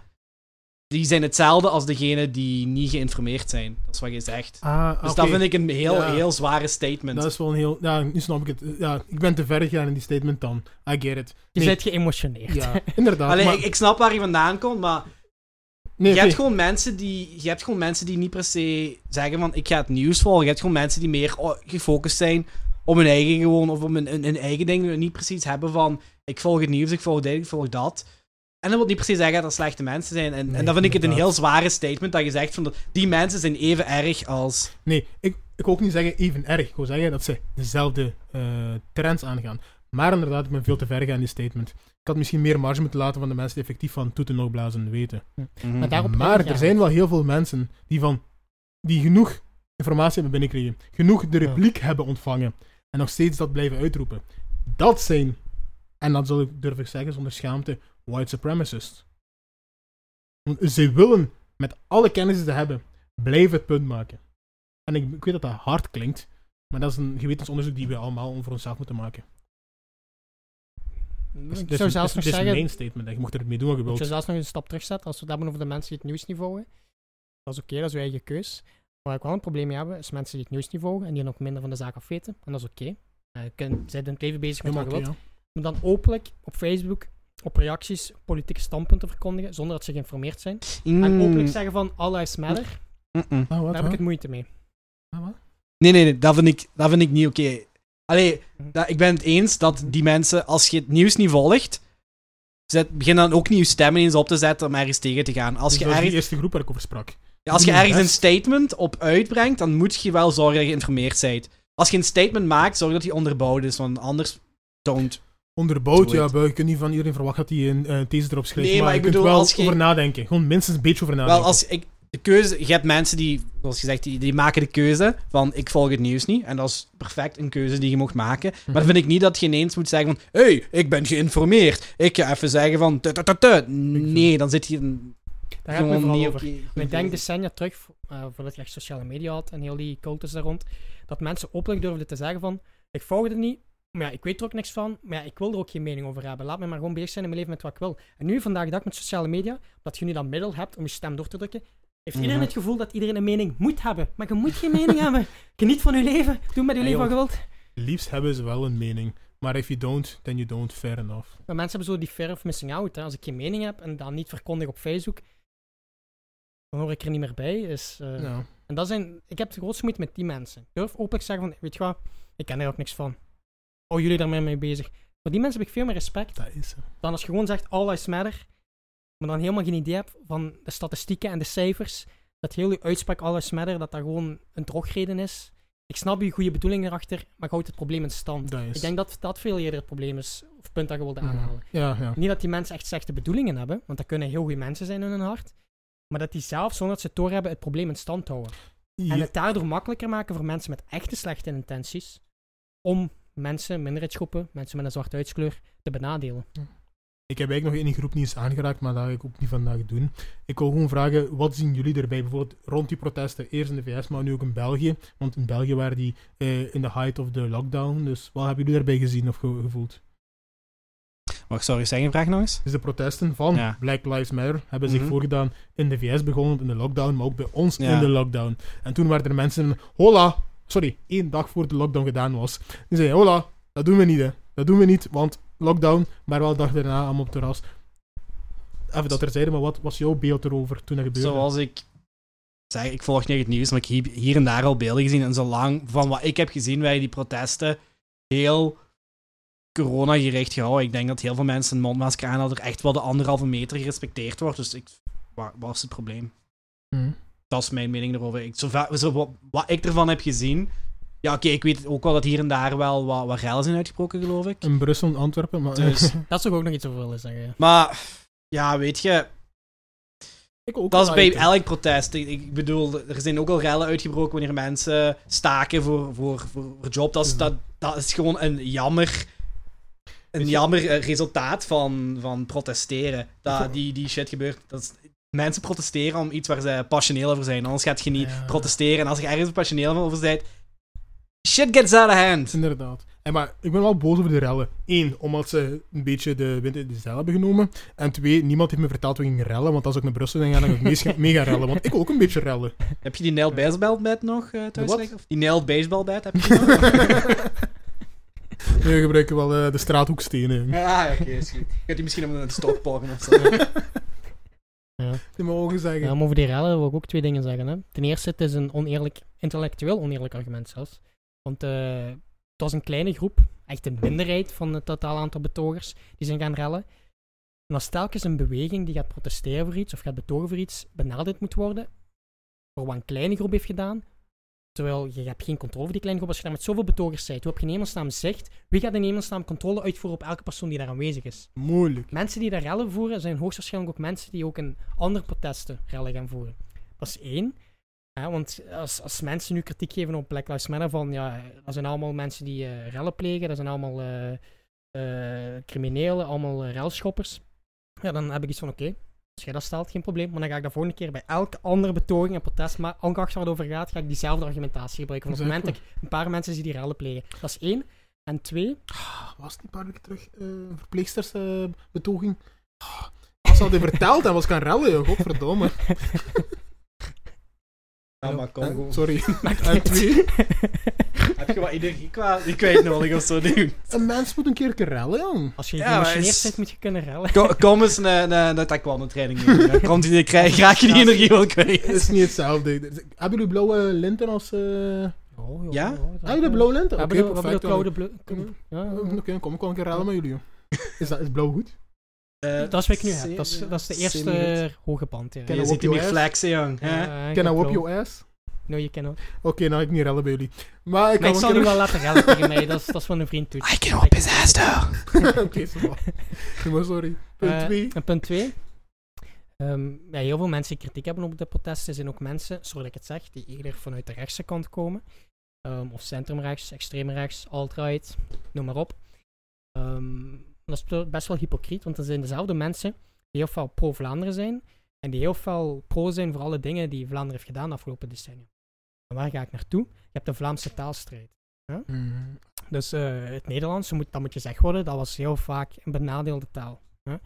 Die zijn hetzelfde als degenen die niet geïnformeerd zijn. Dat is wat je zegt. Ah, Dus dat vind ik een heel, Ja. heel zware statement. Dat is wel een heel... Ja, nu snap ik het. Ja, ik ben te ver gegaan in die statement dan. I get it. Je Nee. bent geëmotioneerd. Ja, inderdaad. Alleen, maar, ik, ik snap waar je vandaan komt, maar nee, je, hebt gewoon mensen die, je hebt gewoon mensen die niet per se zeggen van ik ga het nieuws volgen. Je hebt gewoon mensen die meer oh, gefocust zijn op hun eigen gewoon, of op hun, hun, hun eigen ding. Niet precies hebben van ik volg het nieuws, ik volg dit, ik volg dat. En dat wil niet precies zeggen dat er slechte mensen zijn. En, en dan vind ik het een heel zware statement dat je zegt van dat die mensen zijn even erg als... Nee, ik, ik wil ook niet zeggen even erg. Ik wil zeggen dat ze dezelfde eh, trends aangaan. Maar inderdaad, ik ben veel te ver gegaan in die statement. Ik had misschien meer marge moeten laten van de mensen die effectief van toeten nog blazen weten. Maar daarop Maar ingaan. er zijn wel heel veel mensen die, van, die genoeg informatie hebben binnengekregen, genoeg de Ja. repliek hebben ontvangen en nog steeds dat blijven uitroepen. Dat zijn, en dat zal ik durf ik zeggen zonder schaamte, white supremacists. Want Ze willen met alle kennis die ze hebben, blijven het punt maken. En ik, ik weet dat dat hard klinkt, maar dat is een gewetensonderzoek die we allemaal voor onszelf moeten maken. Dus, Ik zou zelfs dus, nog dus zeggen, mijn statement. Je mocht er mee doen wat je ik zou zelfs nog een stap terugzetten als we het hebben over de mensen die het nieuws niet volgen. Dat is oké, dat is uw eigen keus. Waar ik wel een probleem mee heb, is mensen die het nieuws niet volgen en die nog minder van de zaak af weten. En dat is oké. Eh, zij zijn in het leven bezig met wat je wilt. ja. Maar dan openlijk op Facebook op reacties politieke standpunten verkondigen zonder dat ze geïnformeerd zijn. Mm. En openlijk zeggen van all lives matter. Ah, wat, daar heb ik het moeite mee. Ah, wat? Nee, nee, nee, dat vind ik, dat vind ik niet oké. Allee, dat, ik ben het eens dat die mensen, als je het nieuws niet volgt, zet, begin dan ook niet je stemmen eens op te zetten om ergens tegen te gaan. Als Dus je, dat ergens, eerste groep waar ik over sprak. ja, als je ergens een statement op uitbrengt, dan moet je wel zorgen dat je geïnformeerd bent. als je een statement maakt, zorg dat die onderbouwd is, want anders don't. Onderbouwd, ja, maar je kunt niet van iedereen verwachten dat hij een eh, thesis erop schrijft. Nee, maar je ik kunt bedoel, wel als je- over nadenken. Gewoon minstens een beetje over nadenken. Wel, als ik de keuze, je hebt mensen die, zoals gezegd, die, die maken de keuze van ik volg het nieuws niet. En dat is perfect een keuze die je mocht maken. Maar dan vind ik niet dat je ineens moet zeggen van, hé, hey, ik ben geïnformeerd. Ik ga even zeggen van, tut, tut, tut, tut. Nee, dan zit je Daar gewoon vooral niet over. ik denk decennia terug, eh, voordat je echt sociale media had en heel die cultus daar rond, dat mensen openlijk durfden te zeggen van, ik volg het niet, maar ja, ik weet er ook niks van, maar ja, ik wil er ook geen mening over hebben. Laat me maar gewoon bezig zijn in mijn leven met wat ik wil. En nu, vandaag de dag met sociale media, dat je nu dat middel hebt om je stem door te drukken, heeft iedereen Mhm. het gevoel dat iedereen een mening moet hebben. Maar je moet geen mening hebben. Geniet van je leven. Doe met je leven wat je wilt. Liefst hebben ze wel een mening. Maar if you don't, then you don't, fair enough. Maar mensen hebben zo die fear of missing out. Hè. Als ik geen mening heb en dat niet verkondig op Facebook, dan hoor ik er niet meer bij. Dus, eh, Ja. En dat zijn, ik heb de grootste moeite met die mensen. Ik durf openlijk zeggen van, weet je wat, ik ken er ook niks van. Oh, jullie daarmee mee bezig. Voor die mensen heb ik veel meer respect Dat is dan als je gewoon zegt, all lives matter, maar dan helemaal geen idee hebt van de statistieken en de cijfers, dat heel je uitspraak all lives matter, dat dat gewoon een drogreden is. Ik snap je goede bedoeling erachter, maar houdt het probleem in stand. Is. Ik denk dat dat veel eerder het probleem is, of het punt dat je wilde Mhm. aanhalen. Ja, ja. Niet dat die mensen echt slechte bedoelingen hebben, want dat kunnen heel goede mensen zijn in hun hart, maar dat die zelf, zonder dat ze het doorhebben, het probleem in stand houden. En het daardoor makkelijker maken voor mensen met echte slechte intenties om mensen, minderheidsgroepen, mensen met een zwarte huidskleur te benadelen. Ik heb eigenlijk nog in die groep niet eens aangeraakt, maar dat ga ik ook niet vandaag doen. Ik wil gewoon vragen, wat zien jullie erbij? Bijvoorbeeld rond die protesten, eerst in de VS, maar nu ook in België. Want in België waren die eh, in de height of the lockdown. Dus wat hebben jullie daarbij gezien of ge- gevoeld? Ik sorry, zeg je vraag nog eens? Dus de protesten van Ja. Black Lives Matter hebben zich Mhm. voorgedaan in de VS begonnen, in de lockdown, maar ook bij ons Ja. in de lockdown. En toen waren er mensen, hola, sorry, één dag voor de lockdown gedaan was. Die zeiden, hola, dat doen we niet hè. Dat doen we niet, want lockdown, maar wel de dag daarna allemaal op terras. Even dat er zeiden, maar wat was jouw beeld erover toen dat gebeurde? Zoals ik zeg, ik volg niet het nieuws, maar ik heb hier en daar al beelden gezien. En zolang van wat ik heb gezien bij die protesten heel corona-gericht gehouden. Ik denk dat heel veel mensen een mondmasker aan hadden, er echt wel de anderhalve meter gerespecteerd wordt. Dus ik, wat wat is het probleem? Hm. Dat is mijn mening erover. Ik, zo, wat, wat ik ervan heb gezien. Ja, oké, ik weet ook wel dat hier en daar wel wat, wat rellen zijn uitgebroken, geloof ik. In Brussel en Antwerpen, maar Dus, Dat zou ik ook nog iets over willen zeggen. maar ja, weet je, ik ook Dat is bij elk protest. Ik, bedoel, er zijn ook al rellen uitgebroken wanneer mensen staken voor, voor, voor, voor job. Dat is, dat, dat is gewoon een jammer, een jammer eh, resultaat van, van protesteren. Dat die, die shit gebeurt. Dat is, mensen protesteren om iets waar ze passioneel over zijn. Anders gaat je niet Ja. protesteren. En als je ergens passioneel over bent, shit gets out of hand. Inderdaad. En maar ik ben wel boos over de rellen. Eén, omdat ze een beetje de wind in de zeil hebben genomen. En twee, niemand heeft me verteld we gingen rellen. Want als ik naar Brussel ging, dan ga ik mega, mega rellen. Want ik wil ook een beetje rellen. Heb je die nailed baseball bat nog eh, thuis wat? liggen? Of die nailed baseball bat heb je nog? We gebruiken wel eh, de straathoekstenen. ah, oké, is goed. Gaat die misschien op een stok porren of zo? Die mogen zeggen. Ja, maar over die rellen wil ik ook twee dingen zeggen. Hè. Ten eerste, het is een oneerlijk, intellectueel oneerlijk argument zelfs. Want eh, het was een kleine groep, echt een minderheid van het totaal aantal betogers, die zijn gaan rellen. En als telkens een beweging die gaat protesteren voor iets, of gaat betogen voor iets, benadeeld moet worden, voor wat een kleine groep heeft gedaan, terwijl je hebt geen controle over die kleine groep, als je daar met zoveel betogers bent, hoe heb je in hemelsnaam zicht, wie gaat in hemelsnaam controle uitvoeren op elke persoon die daar aanwezig is? Moeilijk. Mensen die daar rellen voeren, zijn hoogstwaarschijnlijk ook mensen die ook in andere protesten rellen gaan voeren. Dat is één. Ja, want als, als mensen nu kritiek geven op Black Lives Matter, van ja, dat zijn allemaal mensen die eh, rellen plegen, dat zijn allemaal eh, eh, criminelen, allemaal relschoppers. Ja, dan heb ik iets van oké, als jij dat stelt, geen probleem. Maar dan ga ik de volgende keer bij elke andere betoging en protest, maar ongeacht waar het over gaat, ga ik diezelfde argumentatie gebruiken. Van op het moment dat ik een paar mensen zie die rellen plegen. Dat is één. En twee, Was het een paar weken terug eh verpleegsters eh, betoging? Ah, Als ze hadden verteld en was gaan rellen, joh. godverdomme. Ja, maar kom gewoon. Sorry. niet twee, Heb je wat energie kwijt nodig of zo, dude? een mens moet een keer rellen, jong. Als je Ja, geëmotioneerd is- bent, moet je kunnen rellen. Kom, kom eens naar, naar, naar taekwondo training doen. Dan komt die, krijg, raak je die energie wel Het kwijt. is niet hetzelfde. Hebben jullie blauwe linten als... Oh, joh, Ja? Hebben jullie blauwe linten? Oké, hebben de- we hebben de perfect. koude dan. blauw. Ja, Oké, ja. dan kom ik wel een keer rellen met jullie, joh. Is, dat, is blauw goed? Eh, Dat is wat ik nu heb. Dat is, dat is de eerste hoge band. Ja. Je ziet hem your hier flexen, jong. ik Can I blauw. your ass? No, you cannot. Oké, nou ik niet rellen bij jullie. Maar ik Maar kan ik zal nu wel laten rellen tegen mij. Dat is, dat is van een vriend toe. I can whip his ass though. Oké, maar sorry. Punt Eh, 2. en punt 2. ja, heel veel mensen die kritiek hebben op de protesten zijn ook mensen, dat ik het zeg, die eerder vanuit de rechtse kant komen. Ehm, of centrumrechts, extreemrechts, alt-right, noem maar op. Ehm, dat is be- best wel hypocriet, want dat zijn dezelfde mensen die heel veel pro-Vlaanderen zijn en die heel veel pro zijn voor alle dingen die Vlaanderen heeft gedaan de afgelopen decennia. En waar ga ik naartoe? Je hebt de Vlaamse taalstrijd. Mm. Dus eh, het Nederlands, moet, dat moet gezegd worden, dat was heel vaak een benadeelde taal. Hè?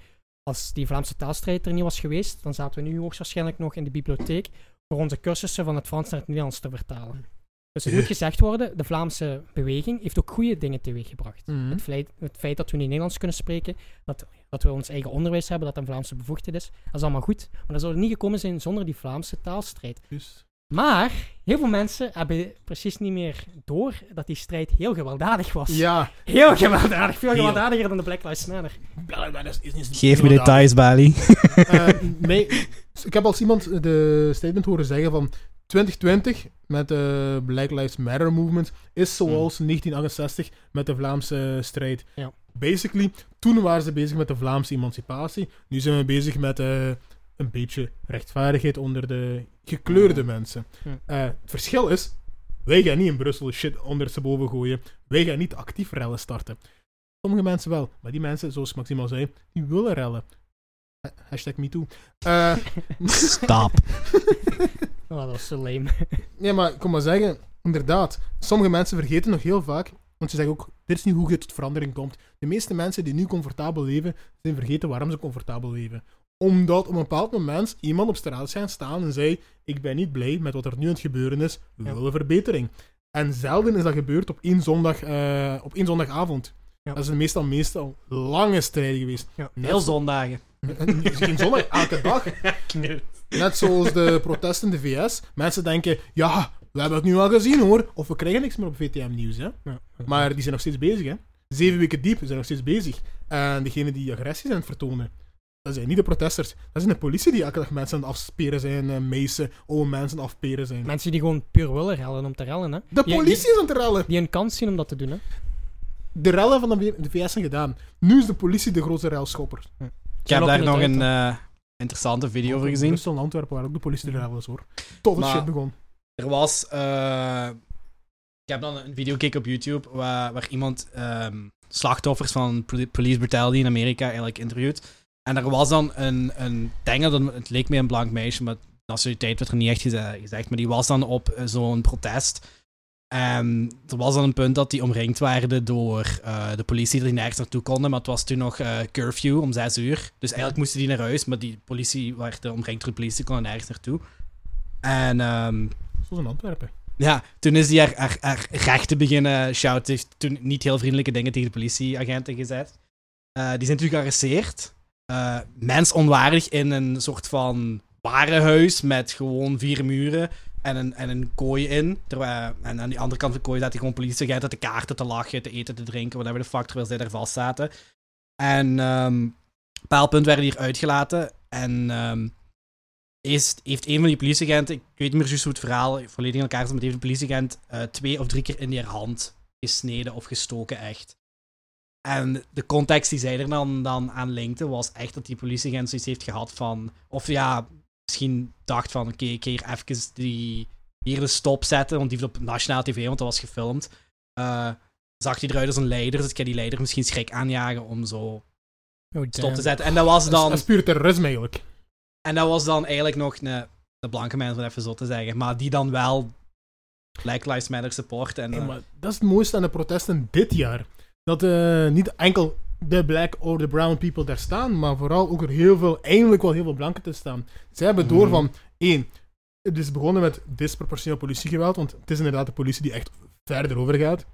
Als die Vlaamse taalstrijd er niet was geweest, dan zaten we nu hoogstwaarschijnlijk nog in de bibliotheek voor onze cursussen van het Frans naar het Nederlands te vertalen. Dus het moet gezegd worden, de Vlaamse beweging heeft ook goede dingen teweeggebracht. Mm. Het, feit, het feit dat we niet Nederlands kunnen spreken, dat, dat we ons eigen onderwijs hebben, dat een Vlaamse bevoegdheid is, dat is allemaal goed. Maar dat zou er niet gekomen zijn zonder die Vlaamse taalstrijd. Maar heel veel mensen hebben precies niet meer door dat die strijd heel gewelddadig was. ja. Heel gewelddadig. Veel Heel. gewelddadiger dan de Black Lives Matter. Geef me details, Bali. Eh, nee, ik heb als iemand de statement horen zeggen van 2020 met de Black Lives Matter movement is zoals 1968 met de Vlaamse strijd. Ja. Basically, toen waren ze bezig met de Vlaamse emancipatie. Nu zijn we bezig met eh, een beetje rechtvaardigheid onder de gekleurde mensen. Ja. Eh, het verschil is, wij gaan niet in Brussel shit ondersteboven gooien. Wij gaan niet actief rellen starten. Sommige mensen wel, maar die mensen, zoals Maxime al zei, die willen rellen. Ha- Hashtag MeToo. Eh Stop. Oh, dat was zo lame. nee, maar ik kom maar zeggen, inderdaad, sommige mensen vergeten nog heel vaak, want ze zeggen ook, dit is niet hoe je tot verandering komt. De meeste mensen die nu comfortabel leven, zijn vergeten waarom ze comfortabel leven. Omdat op een bepaald moment iemand op straat is gaan staan en zei, ik ben niet blij met wat er nu aan het gebeuren is, we Ja. willen verbetering. En zelden is dat gebeurd op één, zondag, eh, op één zondagavond. Ja. Dat is meestal, meestal lange strijden geweest. Ja. Heel zondagen. Geen zondag, elke dag. Net zoals de protesten in de VS. Mensen denken, ja, we hebben het nu al gezien hoor. Of we krijgen niks meer op VTM-nieuws. hè. Maar die zijn nog steeds bezig. Hè. Zeven weken diep zijn nog steeds bezig. En degenen die agressie zijn vertonen, dat zijn niet de protesters. Dat zijn de politie die elke dag mensen aan het afsperen zijn. eh, meisen, oude mensen aan het afperen zijn. Mensen die gewoon puur willen rellen om te rellen, hè. De Die- politie is aan het rellen. Die een kans zien om dat te doen, hè. De rellen van de VS zijn gedaan. Nu is de politie de grootste relschopper. Ik heb daar nog een eh, interessante video over gezien. Brussel en Antwerpen waren ook de politie de rellen hoor. Tot het Maar- shit begon. Er was. eh, ik heb dan een video gekeken op YouTube waar, waar iemand ehm, slachtoffers van poli- police brutality in Amerika eigenlijk interviewt. En er was dan een, een dat het leek mij een blank meisje, maar nationaliteit werd er niet echt geze- gezegd. Maar die was dan op eh, zo'n protest. En er was dan een punt dat die omringd werden door eh, de politie, die nergens naartoe konden. Maar het was toen nog eh, curfew om zes uur. Dus eigenlijk moesten die naar huis, maar die politie werd eh, omringd door de politie, konden nergens naartoe. En ehm, Zoals in Antwerpen. ja, toen is hij haar, haar, haar rechten beginnen shouten. Heeft toen niet heel vriendelijke dingen tegen de politieagenten gezet. Die zijn natuurlijk gearresteerd. Eh mensonwaardig in een soort van warenhuis met gewoon vier muren en een, en een kooi in. En aan die andere kant van de kooi zaten gewoon politieagenten te kaarten, te lachen, te eten, te drinken, whatever de fuck, terwijl zij daar vast zaten. En op een werden die eruit gelaten. En is, heeft een van die politieagenten, ik weet niet meer juist hoe het verhaal volledig in elkaar zit, maar heeft een politieagent eh, twee of drie keer in die hand gesneden of gestoken, echt. En de context die zij er dan, dan aan linkte, was echt dat die politieagent zoiets heeft gehad van, of ja, misschien dacht van, oké, ik ga hier even die, hier de stop zetten, want die was op nationaal tv, want dat was gefilmd. Eh, zag hij eruit als een leider, dus ik ga die leider misschien schrik aanjagen om zo Oh, stop te zetten. En dat was dan... dat is puur terrorisme eigenlijk. En dat was dan eigenlijk nog een, de blanke mensen, om even zo te zeggen. Maar die dan wel Black Lives Matter support. En, Hey, eh, maar dat is het mooiste aan de protesten dit jaar. Dat eh, niet enkel de black or the brown people daar staan, maar vooral ook er heel veel, eindelijk wel heel veel blanken te staan. Zij hebben door Mhm. van, één, het is begonnen met disproportioneel politiegeweld, want het is inderdaad de politie die echt verder overgaat.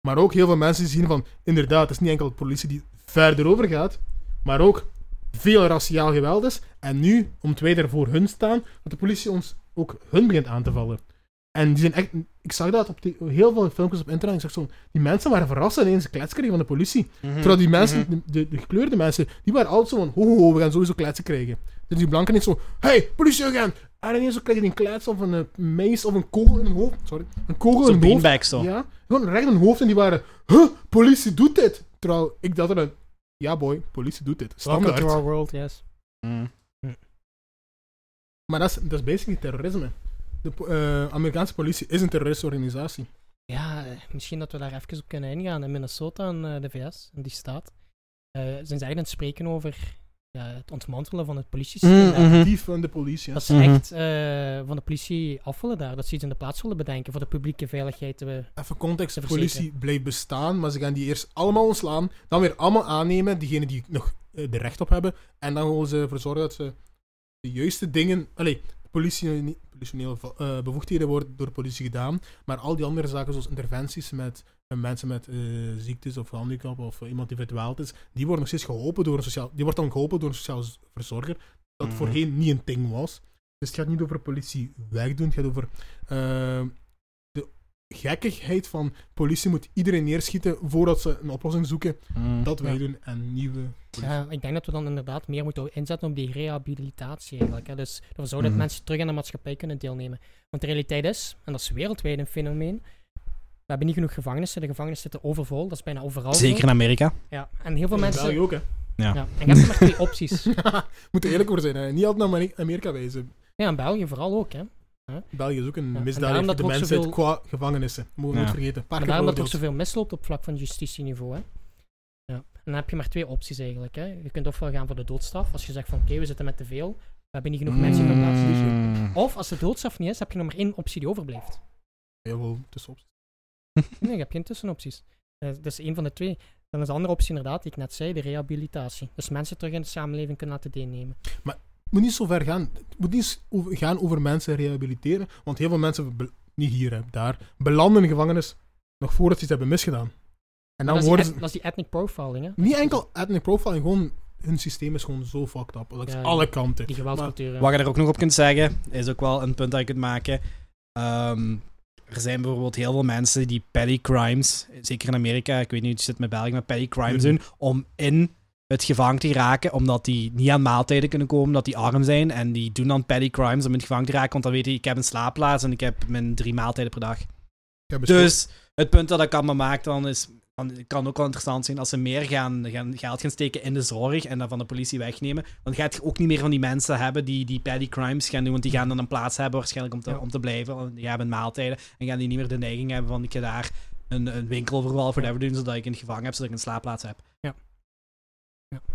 Maar ook heel veel mensen die zien van, inderdaad, het is niet enkel de politie die verder overgaat, maar ook veel raciaal geweld is. En nu, omdat wij daar voor hun staan, dat de politie ons ook hun begint aan te vallen. En die zijn echt... Ik zag dat op die, heel veel filmpjes op internet. Ik zag zo... Die mensen waren verrast ineens een klets kregen van de politie. mhm, Terwijl die mensen, mhm. de, de, de gekleurde mensen, die waren altijd zo van... Ho, ho, ho, we gaan sowieso kletsen krijgen. Dus die blanken niet zo... Hey, politieagent! En ineens zo krijg je een klets of een uh, mees of een kogel in hun hoofd. Sorry. Een kogel in hun hoofd. beanbag zo. Ja, gewoon recht in hun hoofd en die waren, huh, politie doet dit. Terwijl ik dacht er, ja boy, politie doet dit. Welcome Standaard. to our world, yes. Mm. Maar dat is, dat is basically terrorisme. De eh, Amerikaanse politie is een terroristorganisatie. Ja, eh, misschien dat we daar even op kunnen ingaan. In Minnesota en eh, de VS, in die staat, eh, zijn ze eigenlijk aan het spreken over ja, het ontmantelen van het politiesysteem. Mm, mhm. Dief van de politie. Dat ze Mhm. echt eh, van de politie af willen daar. Dat ze iets in de plaats willen bedenken voor de publieke veiligheid. Even context, de politie blijft bestaan, maar ze gaan die eerst allemaal ontslaan, dan weer allemaal aannemen, diegenen die nog er recht op hebben, en dan willen ze ervoor zorgen dat ze de juiste dingen, allee, politionele eh, bevoegdheden worden door de politie gedaan, maar al die andere zaken zoals interventies met eh, mensen met eh, ziektes of handicap of iemand die verdwaald is, die worden nog steeds geholpen door een sociaal, die wordt dan geholpen door een sociaal verzorger, dat Mhm. voorheen niet een ding was. Dus het gaat niet over politie wegdoen, het gaat over gekkigheid van politie moet iedereen neerschieten voordat ze een oplossing zoeken. Mm. Dat wij Ja. doen en nieuwe politie. Ja, ik denk dat we dan inderdaad meer moeten inzetten op die rehabilitatie eigenlijk. Hè. Dus ervoor zorgen dat Mhm. mensen terug aan de maatschappij kunnen deelnemen. Want de realiteit is, en dat is wereldwijd een fenomeen, we hebben niet genoeg gevangenissen. De gevangenissen zitten overvol, dat is bijna overal. Zeker in Amerika. Ja, en heel veel In mensen... België ook, hè. Ja. Ja, en je hebt maar twee opties. Moet er eerlijk over zijn, hè. Niet altijd naar Ameri- Amerika wijzen. Ja, in België vooral ook, hè. België is ook een en misdaad daarom voor dat de er ook mensheid zoveel- qua gevangenissen. Mogen we Ja. niet vergeten. Paar En daarom dat er veroordeeld. zoveel misloopt op vlak van justitieniveau, hè. Ja. En dan heb je maar twee opties eigenlijk, hè. Je kunt ofwel gaan voor de doodstraf, als je zegt van oké, we zitten met te veel, we hebben niet genoeg mensen in de plaats. Mm. Of als de doodstraf niet is, heb je nog maar één optie die overblijft. Jawel, tussenop. Nee, je hebt geen tussenopties. Eh, Dat is één van de twee. Dan is de andere optie inderdaad, die ik net zei, de rehabilitatie. Dus mensen terug in de samenleving kunnen laten deelnemen. Het moet niet zo ver gaan. Het moet niet over- gaan over mensen rehabiliteren. Want heel veel mensen, niet hier, hè, daar, belanden in de gevangenis nog voordat ze iets hebben misgedaan. En Maar dan dat, is worden die, ze... et- dat is die ethnic profiling, hè. Niet enkel ethnic profiling, gewoon hun systeem is gewoon zo fucked up. Ja, ja. alle kanten. Die geweldscultuur. hè. Wat je er ook nog op kunt zeggen, is ook wel een punt dat je kunt maken. Ehm, er zijn bijvoorbeeld heel veel mensen die petty crimes, zeker in Amerika, ik weet niet hoe het zit met België, maar petty crimes Mhm. doen om in het gevangen te geraken, omdat die niet aan maaltijden kunnen komen, dat die arm zijn. En die doen dan petty crimes om in het gevangen te raken, want dan weet je, ik heb een slaapplaats en ik heb mijn drie maaltijden per dag. Dus het punt dat ik allemaal maak dan is, dan het kan ook wel interessant zijn als ze meer gaan, gaan geld gaan steken in de zorg en dat van de politie wegnemen. Dan gaat je ook niet meer van die mensen hebben die die petty crimes gaan doen, want die gaan dan een plaats hebben waarschijnlijk om te, Ja. om te blijven. Die hebben maaltijden en gaan die niet meer de neiging hebben van ik ga daar een, een winkelverval voor whatever doen, zodat ik in het gevangen heb, zodat ik een slaapplaats heb. Ja,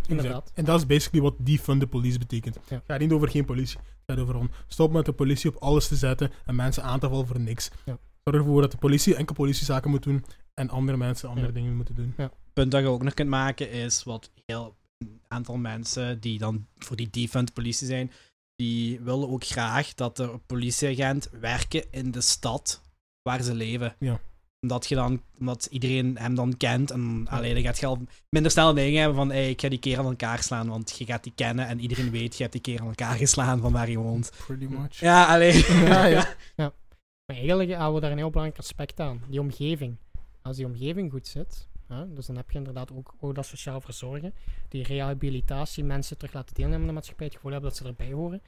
inderdaad. En dat is basically wat defund the police betekent. Ja. Het gaat niet over geen politie. Het gaat over om stop met de politie op alles te zetten en mensen aan te vallen voor niks. Ja. Zorg ervoor dat de politie enkel politiezaken moet doen en andere mensen andere Ja. dingen moeten doen. punt dat je ook nog kunt maken is wat heel een aantal mensen die dan voor die defund politie zijn, die willen ook graag dat er politieagent werken in de stad waar ze leven. Ja. Omdat, je dan, omdat iedereen hem dan kent en alleen dan gaat je al minder snel een ding hebben van hey, ik ga die keer aan elkaar slaan, want je gaat die kennen en iedereen weet je hebt die keer aan elkaar geslaan van waar je woont. Pretty much. Ja, alleen. Ja, ja. Maar eigenlijk houden we daar een heel belangrijk aspect aan. Die omgeving. Als die omgeving goed zit, hè, dus dan heb je inderdaad ook, ook dat sociaal verzorgen, die rehabilitatie, mensen terug laten deelnemen aan de maatschappij, het gevoel hebben dat ze erbij horen.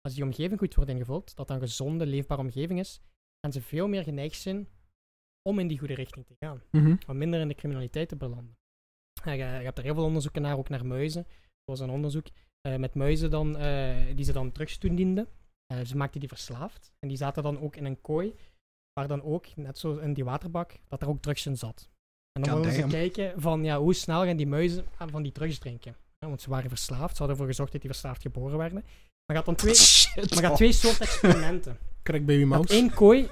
Als die omgeving goed wordt ingevuld, dat dan een gezonde, leefbare omgeving is, gaan ze veel meer geneigd zijn om in die goede richting te gaan. Mhm. Om minder in de criminaliteit te belanden. Je, je hebt er heel veel onderzoeken naar, ook naar muizen. Er was een onderzoek eh, met muizen dan, eh, die ze dan drugs toedienden. Eh, ze maakten die verslaafd. En die zaten dan ook in een kooi, waar dan ook, net zo in die waterbak, dat er ook drugs in zat. En dan wilden ze kijken van ja, hoe snel gaan die muizen aan van die drugs drinken. Ja, want ze waren verslaafd, ze hadden ervoor gezorgd dat die verslaafd geboren werden. Maar had dan twee, Shit. maar had twee soorten experimenten. Crack baby mouse. één kooi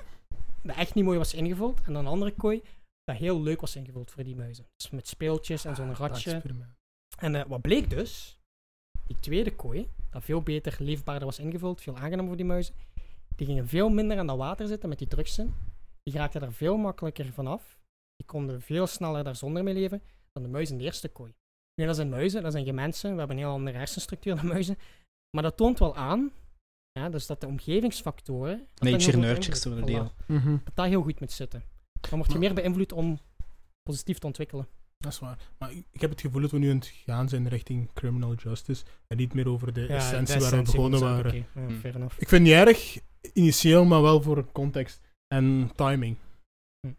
dat echt niet mooi was ingevuld. En dan een andere kooi dat heel leuk was ingevuld voor die muizen. Dus met speeltjes en zo'n Dat ratje. En eh, wat bleek dus? Die tweede kooi, dat veel beter, leefbaarder was ingevuld, veel aangenamer voor die muizen, die gingen veel minder aan dat water zitten met die drugs in. Die raakten daar veel makkelijker vanaf. Die konden veel sneller daar zonder mee leven dan de muizen in de eerste kooi. Nu, dat zijn muizen, dat zijn geen mensen. We hebben een heel andere hersenstructuur dan muizen. Maar dat toont wel aan, ja, dus dat de omgevingsfactoren... dat dat Nature heel veel nurture invloed- zo de voilà, deal. Mhm. Dat dat heel goed moet zitten. Dan word je Maar- meer beïnvloed om positief te ontwikkelen. Dat is waar. Maar ik heb het gevoel dat we nu aan het gaan zijn richting criminal justice. En niet meer over de Ja, essentie waar we begonnen waren. oké, ja, Hmm. fair enough. Ik vind het niet erg, initieel, maar wel voor context en timing. Hm.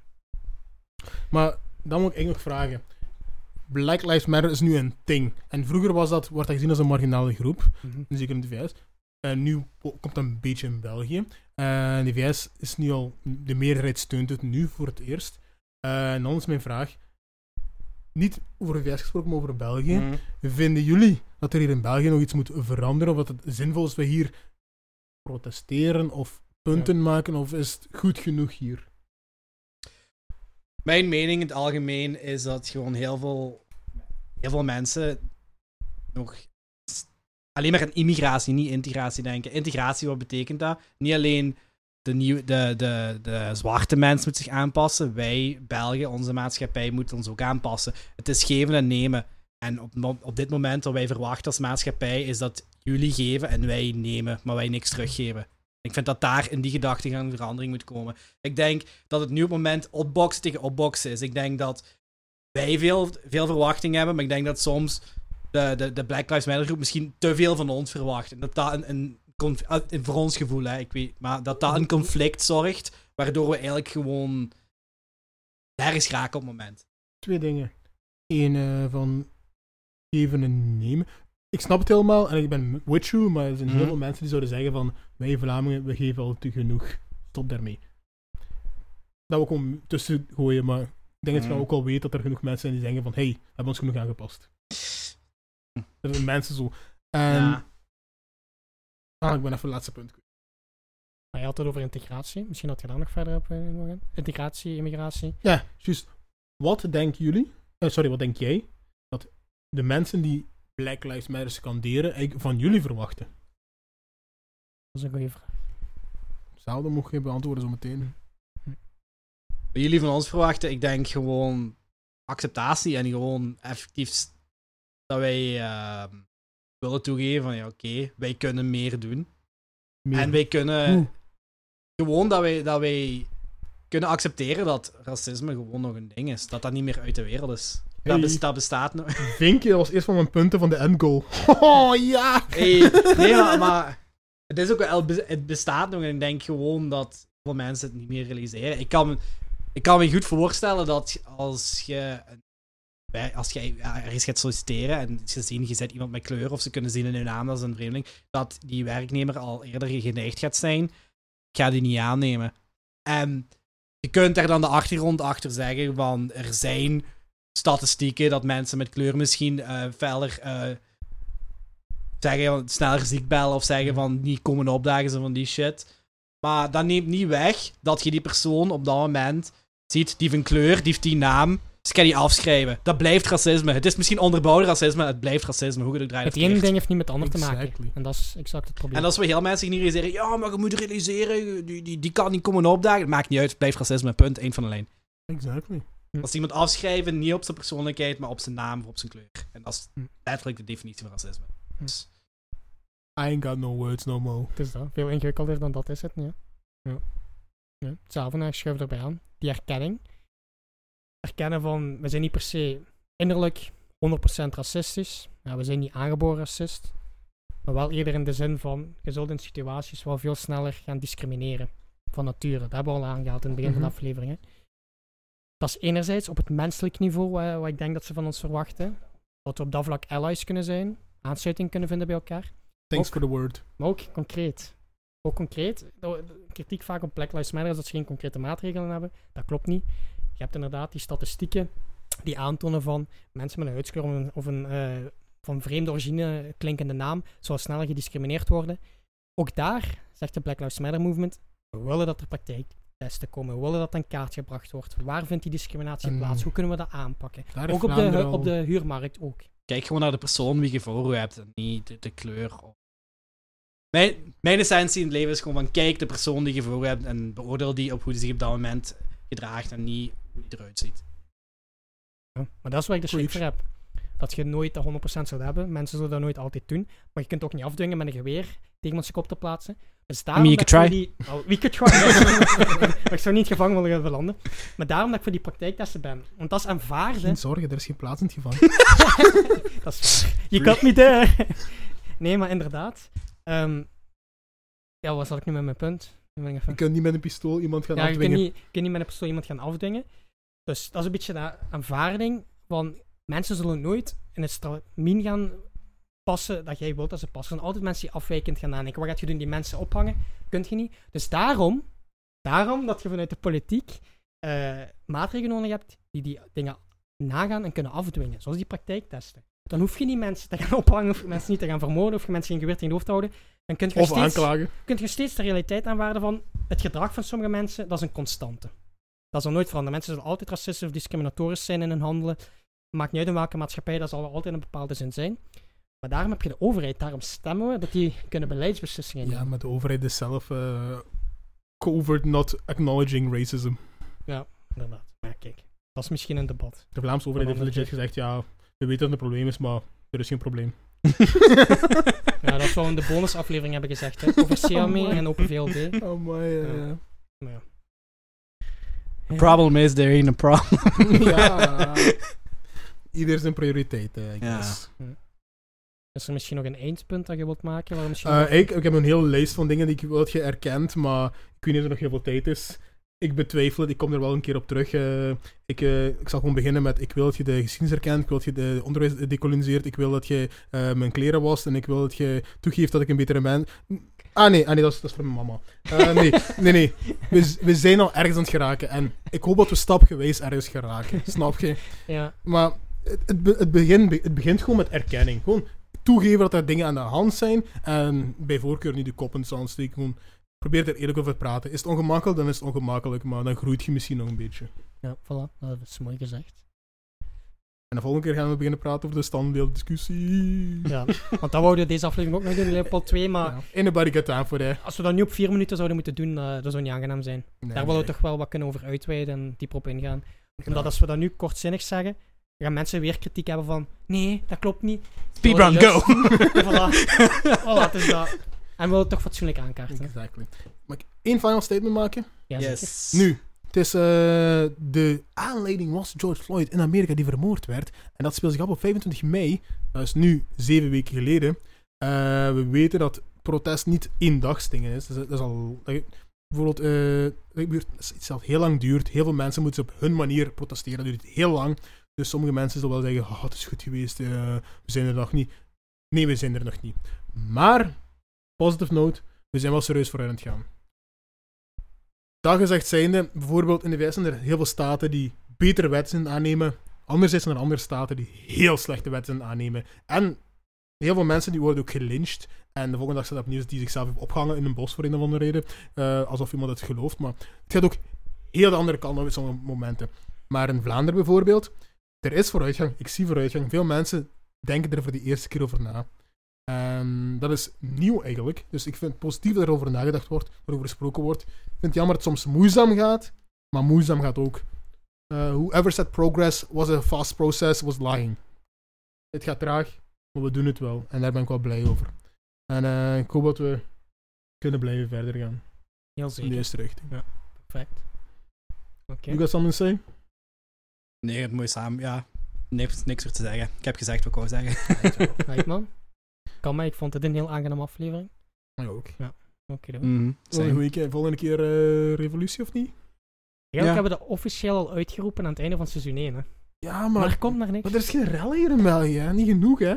Maar dan moet ik eigenlijk nog vragen. Black Lives Matter is nu een ding. En vroeger was dat, wordt dat gezien als een marginale groep, Mhm. zeker in de VS. En nu po- komt dat een beetje in België. En de VS is nu al, de meerderheid steunt het nu voor het eerst. Eh, en dan is mijn vraag, niet over de VS gesproken, maar over België. Mhm. Vinden jullie dat er hier in België nog iets moet veranderen? Of dat het zinvol is dat we hier protesteren of punten maken? Of is het goed genoeg hier? Mijn mening in het algemeen is dat gewoon heel veel, heel veel mensen nog alleen maar aan immigratie, niet integratie denken. Integratie, wat betekent dat? Niet alleen de, de, de, de zwarte mens moet zich aanpassen. Wij, Belgen, onze maatschappij, moeten ons ook aanpassen. Het is geven en nemen. En op, op dit moment wat wij verwachten als maatschappij is dat jullie geven en wij nemen, maar wij niks teruggeven. Ik vind dat daar in die gedachtegang verandering moet komen. Ik denk dat het nu op het moment opboksen tegen opboksen is. Ik denk dat wij veel, veel verwachting hebben, maar ik denk dat soms de, de, de Black Lives Matter groep misschien te veel van ons verwacht. En dat dat een, eh, een- voor ons gevoel, hè, ik weet, maar dat dat een conflict zorgt, waardoor we eigenlijk gewoon nergens raken op het moment. Twee dingen. Eén eh, van geven en nemen. Ik snap het helemaal en ik ben with you, maar er zijn heel Mhm. veel mensen die zouden zeggen van wij Vlamingen, we geven al te genoeg. Stop daarmee. Dat we gewoon tussen gooien, maar ik denk dat je Mhm. ook al weet dat er genoeg mensen zijn die zeggen van hey, we hebben ons genoeg aangepast. Er zijn mensen zo. En, Ja. ah, ik ben even het laatste punt. kwijt. Maar je had het over integratie. Misschien dat je daar nog verder op in gaan. Integratie, immigratie. Ja, juist. Wat denken jullie, eh, sorry, wat denk jij, dat de mensen die Black Lives Matter scanderen eigenlijk van jullie verwachten? Dat is een goede vraag. Hetzelfde mocht je beantwoorden zo meteen. Wat jullie van ons verwachten, ik denk gewoon acceptatie en gewoon effectief dat wij ehm, willen toegeven van ja, oké, wij kunnen meer doen. Meer. En wij kunnen gewoon dat wij, dat wij kunnen accepteren dat racisme gewoon nog een ding is. Dat dat niet meer uit de wereld is. Dat, Hey. bes- dat bestaat nog. Vinkje, dat was eerst van mijn punten van de end goal. Oh ja! Hey, nee, maar, maar het, is ook wel, het bestaat nog en ik denk gewoon dat veel mensen het niet meer realiseren. Ik kan, ik kan me goed voorstellen dat als je een- als jij ergens gaat solliciteren en ze zien, je zet iemand met kleur of ze kunnen zien in hun naam dat is een vreemdeling, dat die werknemer al eerder geneigd gaat zijn, ik ga die niet aannemen. En je kunt er dan de achtergrond achter zeggen van er zijn statistieken dat mensen met kleur misschien eh verder eh, zeggen sneller ziek bellen of zeggen van niet komen opdagen zo van die shit. Maar dat neemt niet weg dat je die persoon op dat moment ziet, die heeft een kleur, die heeft die naam, dus ik ga die afschrijven. Dat blijft racisme. Het is misschien onderbouwd racisme, het blijft racisme, hoe je het draait Het ene ding heeft niet met het ander te maken. En dat is exact het probleem. En als we heel mensen niet realiseren, ja, maar je moet realiseren, die, die, die kan niet komen opdagen. Het maakt niet uit, het blijft racisme, punt, één van de lijn. Exactly. Als iemand afschrijven, niet op zijn persoonlijkheid, maar op zijn naam of op zijn kleur. En dat is Hm. letterlijk de definitie van racisme. Dus, I ain't got no words no more. Het is dat. Veel ingewikkelder dan dat is het. Ja. Ja. Ja. Hetzelfde, nou, ik schuif erbij aan. Die erkenning. Erkennen van, we zijn niet per se innerlijk 100% racistisch. Ja, we zijn niet aangeboren racist. Maar wel eerder in de zin van, je zult in situaties wel veel sneller gaan discrimineren. Van nature. Dat hebben we al aangehaald in het begin van Mhm. de aflevering. hè. Dat is enerzijds op het menselijk niveau, eh, wat ik denk dat ze van ons verwachten. Dat we op dat vlak allies kunnen zijn. Aansluiting kunnen vinden bij elkaar. Thanks Ook. for the word. Maar ook concreet. Ook concreet. Kritiek vaak op Black Lives Matter is dat ze geen concrete maatregelen hebben. Dat klopt niet. Je hebt inderdaad die statistieken die aantonen van mensen met een huidskleur of een, of een eh, van vreemde origine klinkende naam zullen sneller gediscrimineerd worden. Ook daar zegt de Black Lives Matter movement, we willen dat er praktijktesten komen. We willen dat aan kaart gebracht wordt. Waar vindt die discriminatie En plaats? Hoe kunnen we dat aanpakken? Ook op de, op de huurmarkt ook. Kijk gewoon naar de persoon wie je voor je hebt en niet de, de kleur. Mijn, mijn essentie in het leven is gewoon van kijk de persoon die je voor je hebt en beoordeel die op hoe die zich op dat moment gedraagt en niet hoe die eruit ziet. Ja, maar dat is waar ik de schrik voor heb. dat je nooit de 100% zou hebben. Mensen zullen dat nooit altijd doen. Maar je kunt ook niet afdwingen met een geweer tegen iemand zijn kop te plaatsen. Dus daarom I mean, you dat could Die, oh, we could try. maar ik zou niet gevangen willen belanden. Maar daarom dat ik voor die praktijktesten ben. Want dat is aanvaarden. Geen zorgen, er is geen plaats in het gevangen. dat is. Je kunt niet there. nee, maar inderdaad. Ehm, ja, wat zat ik nu met mijn punt? Ik even- Je kunt niet met een pistool iemand gaan ja, je kunt, afdwingen. niet, je kunt niet met een pistool iemand gaan afdwingen. Dus dat is een beetje de aanvaarding van mensen zullen nooit in het stramien gaan passen dat jij wilt dat ze passen. Er zijn altijd mensen die afwijkend gaan nadenken. Wat gaat je doen? Die mensen ophangen? Kunt je niet. Dus daarom, daarom dat je vanuit de politiek eh, maatregelen nodig hebt die die dingen nagaan en kunnen afdwingen. Zoals die praktijktesten. Dan hoef je niet mensen te gaan ophangen, of mensen niet te gaan vermoorden, of je mensen geen geweer tegen de hoofd te houden. Dan kun je Of steeds aanklagen. kunt je steeds de realiteit aanwaarden van het gedrag van sommige mensen, dat is een constante. Dat zal nooit veranderen. Mensen zullen altijd racistisch of discriminatorisch zijn in hun handelen. Maakt niet uit in welke maatschappij, dat zal er altijd in een bepaalde zin zijn. Maar daarom heb je de overheid, daarom stemmen we, dat die kunnen beleidsbeslissingen Ja, nemen. maar de overheid is zelf eh, covert not acknowledging racism. Inderdaad. Maar ja, kijk, dat is misschien een debat. De Vlaamse overheid heeft legit gezegd, ja, we weten dat het een probleem is, maar er is geen probleem. Ja, dat zou we in de bonusaflevering hebben gezegd, hè. Over CME Amai. en Open VLD. Oh my, Ja. Ja. Problem is, there ain't a problem. ja. Ieder zijn prioriteit, eh, I Ja. guess. Is er misschien nog een eindpunt dat je wilt maken? Waar misschien Eh, ik, ik heb een hele lijst van dingen die ik wil dat je erkent, maar ik weet niet of er nog heel veel tijd is. Ik betwijfel het, ik kom er wel een keer op terug. eh, ik, eh, ik zal gewoon beginnen met, ik wil dat je de geschiedenis herkent, ik wil dat je de onderwijs decoloniseert, ik wil dat je eh, mijn kleren wast en ik wil dat je toegeeft dat ik een betere mens... Ah nee, ah, nee dat, is, dat is voor mijn mama. Eh, nee, nee, nee. We, we zijn al ergens aan het geraken en ik hoop dat we stapgewijs ergens geraken, snap je? Ja, Maar het, het, be- het, begin, het begint gewoon met erkenning. Gewoon toegeven dat er dingen aan de hand zijn. En bij voorkeur niet de kop in het zand steken. Gewoon probeer er eerlijk over te praten. Is het ongemakkelijk, dan is het ongemakkelijk. Maar dan groeit je misschien nog een beetje. ja, voilà. Dat is mooi gezegd. En de volgende keer gaan we beginnen praten over de standbeelddiscussie. Ja, want dat wouden we deze aflevering ook nog doen, Leopold 2, maar Ja. Anybody got time for that. als we dat nu op vier minuten zouden moeten doen, eh, dat zou niet aangenaam zijn. Nee, Daar willen we nee. toch wel wat kunnen over uitweiden en dieper op ingaan. Omdat als we dat nu kortzinnig zeggen, gaan mensen weer kritiek hebben van nee, dat klopt niet. Speedrun, go! voilà. voilà, het is dat. En we willen het toch fatsoenlijk aankaarten. Exactly. Mag ik één final statement maken? Ja. Yes. Nu, het is, eh, de aanleiding was George Floyd in Amerika die vermoord werd. En dat speelt zich af op 25 mei. Dat is nu zeven weken geleden. Eh, we weten dat protest niet één dagsdingen is. Dat is, dat is al... bijvoorbeeld, eh, dat is iets heel lang duurt. Heel veel mensen moeten op hun manier protesteren. Dat duurt heel lang. Dus sommige mensen zullen wel zeggen, oh, het is goed geweest, we zijn er nog niet. Nee, we zijn er nog niet. Maar, positive note, we zijn wel serieus vooruit aan het gaan. Dat gezegd zijnde, bijvoorbeeld in de VS zijn er heel veel staten die betere wetten aannemen. Anderzijds zijn er andere staten die heel slechte wetten aannemen. En heel veel mensen die worden ook gelyncht. En de volgende dag staat opnieuw die zichzelf heeft opgehangen in een bos voor een of andere reden. Eh, alsof iemand het gelooft. Maar het gaat ook heel de andere kant op in sommige momenten. Maar in Vlaanderen bijvoorbeeld, er is vooruitgang. Ik zie vooruitgang. Veel mensen denken er voor de eerste keer over na. En dat is nieuw eigenlijk. Dus ik vind het positief dat er over nagedacht wordt, erover gesproken wordt. Ik vind het jammer dat het soms moeizaam gaat, maar moeizaam gaat ook. Uh, whoever said progress was a fast process was lying. Het gaat traag, maar we doen het wel. En daar ben ik wel blij over. En eh, ik hoop dat we kunnen blijven verder gaan Heel in zeker. deze richting. Perfect. Oké. You got something to say? Nee, het mooi samen. Ja, niks, niks meer te zeggen. Ik heb gezegd wat ik wou zeggen. Right, man. Kan mij, ik vond het een heel aangename aflevering. Mij ook. Oké, dan. Mhm, Volgende, same. goeie keer- volgende keer eh, revolutie of niet? Eigenlijk Ja. hebben we dat officieel al uitgeroepen aan het einde van seizoen 1. Hè. Ja, Maar, maar, er komt maar niks. maar er is geen rel hier in België, hè? niet genoeg hè.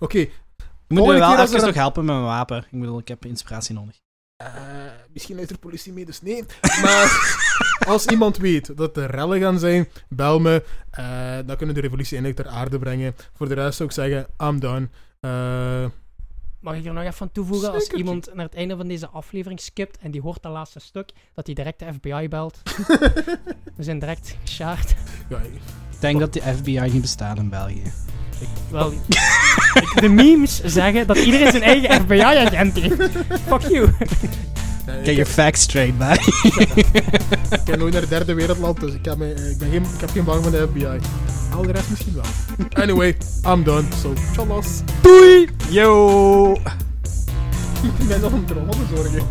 Oké, Ik moet je wel keer als even nog helpen met mijn wapen. Ik bedoel, ik heb inspiratie nodig. Eh, misschien luistert de politie mee, dus nee. Maar als iemand weet dat er rellen gaan zijn, bel me. Eh, dan kunnen we de revolutie eindelijk ter aarde brengen. Voor de rest zou ik zeggen, I'm done. Eh, Mag ik er nog even aan toevoegen? Als iemand naar het einde van deze aflevering skipt en die hoort dat laatste stuk, dat hij direct de FBI belt. We zijn direct geshaard. ja, Ik denk dat de FBI niet bestaat in België. Wel, de memes zeggen dat iedereen zijn eigen FBI-agent heeft. Fuck you. Ik, Get your facts straight, man. ik ken nooit naar het derde wereldland, dus ik heb, me, ik, ben geen, ik heb geen bang van de FBI. Al de rest misschien wel. Anyway, I'm done. So, tjallas. Doei! Yo! Ik ben nog een de zorgen.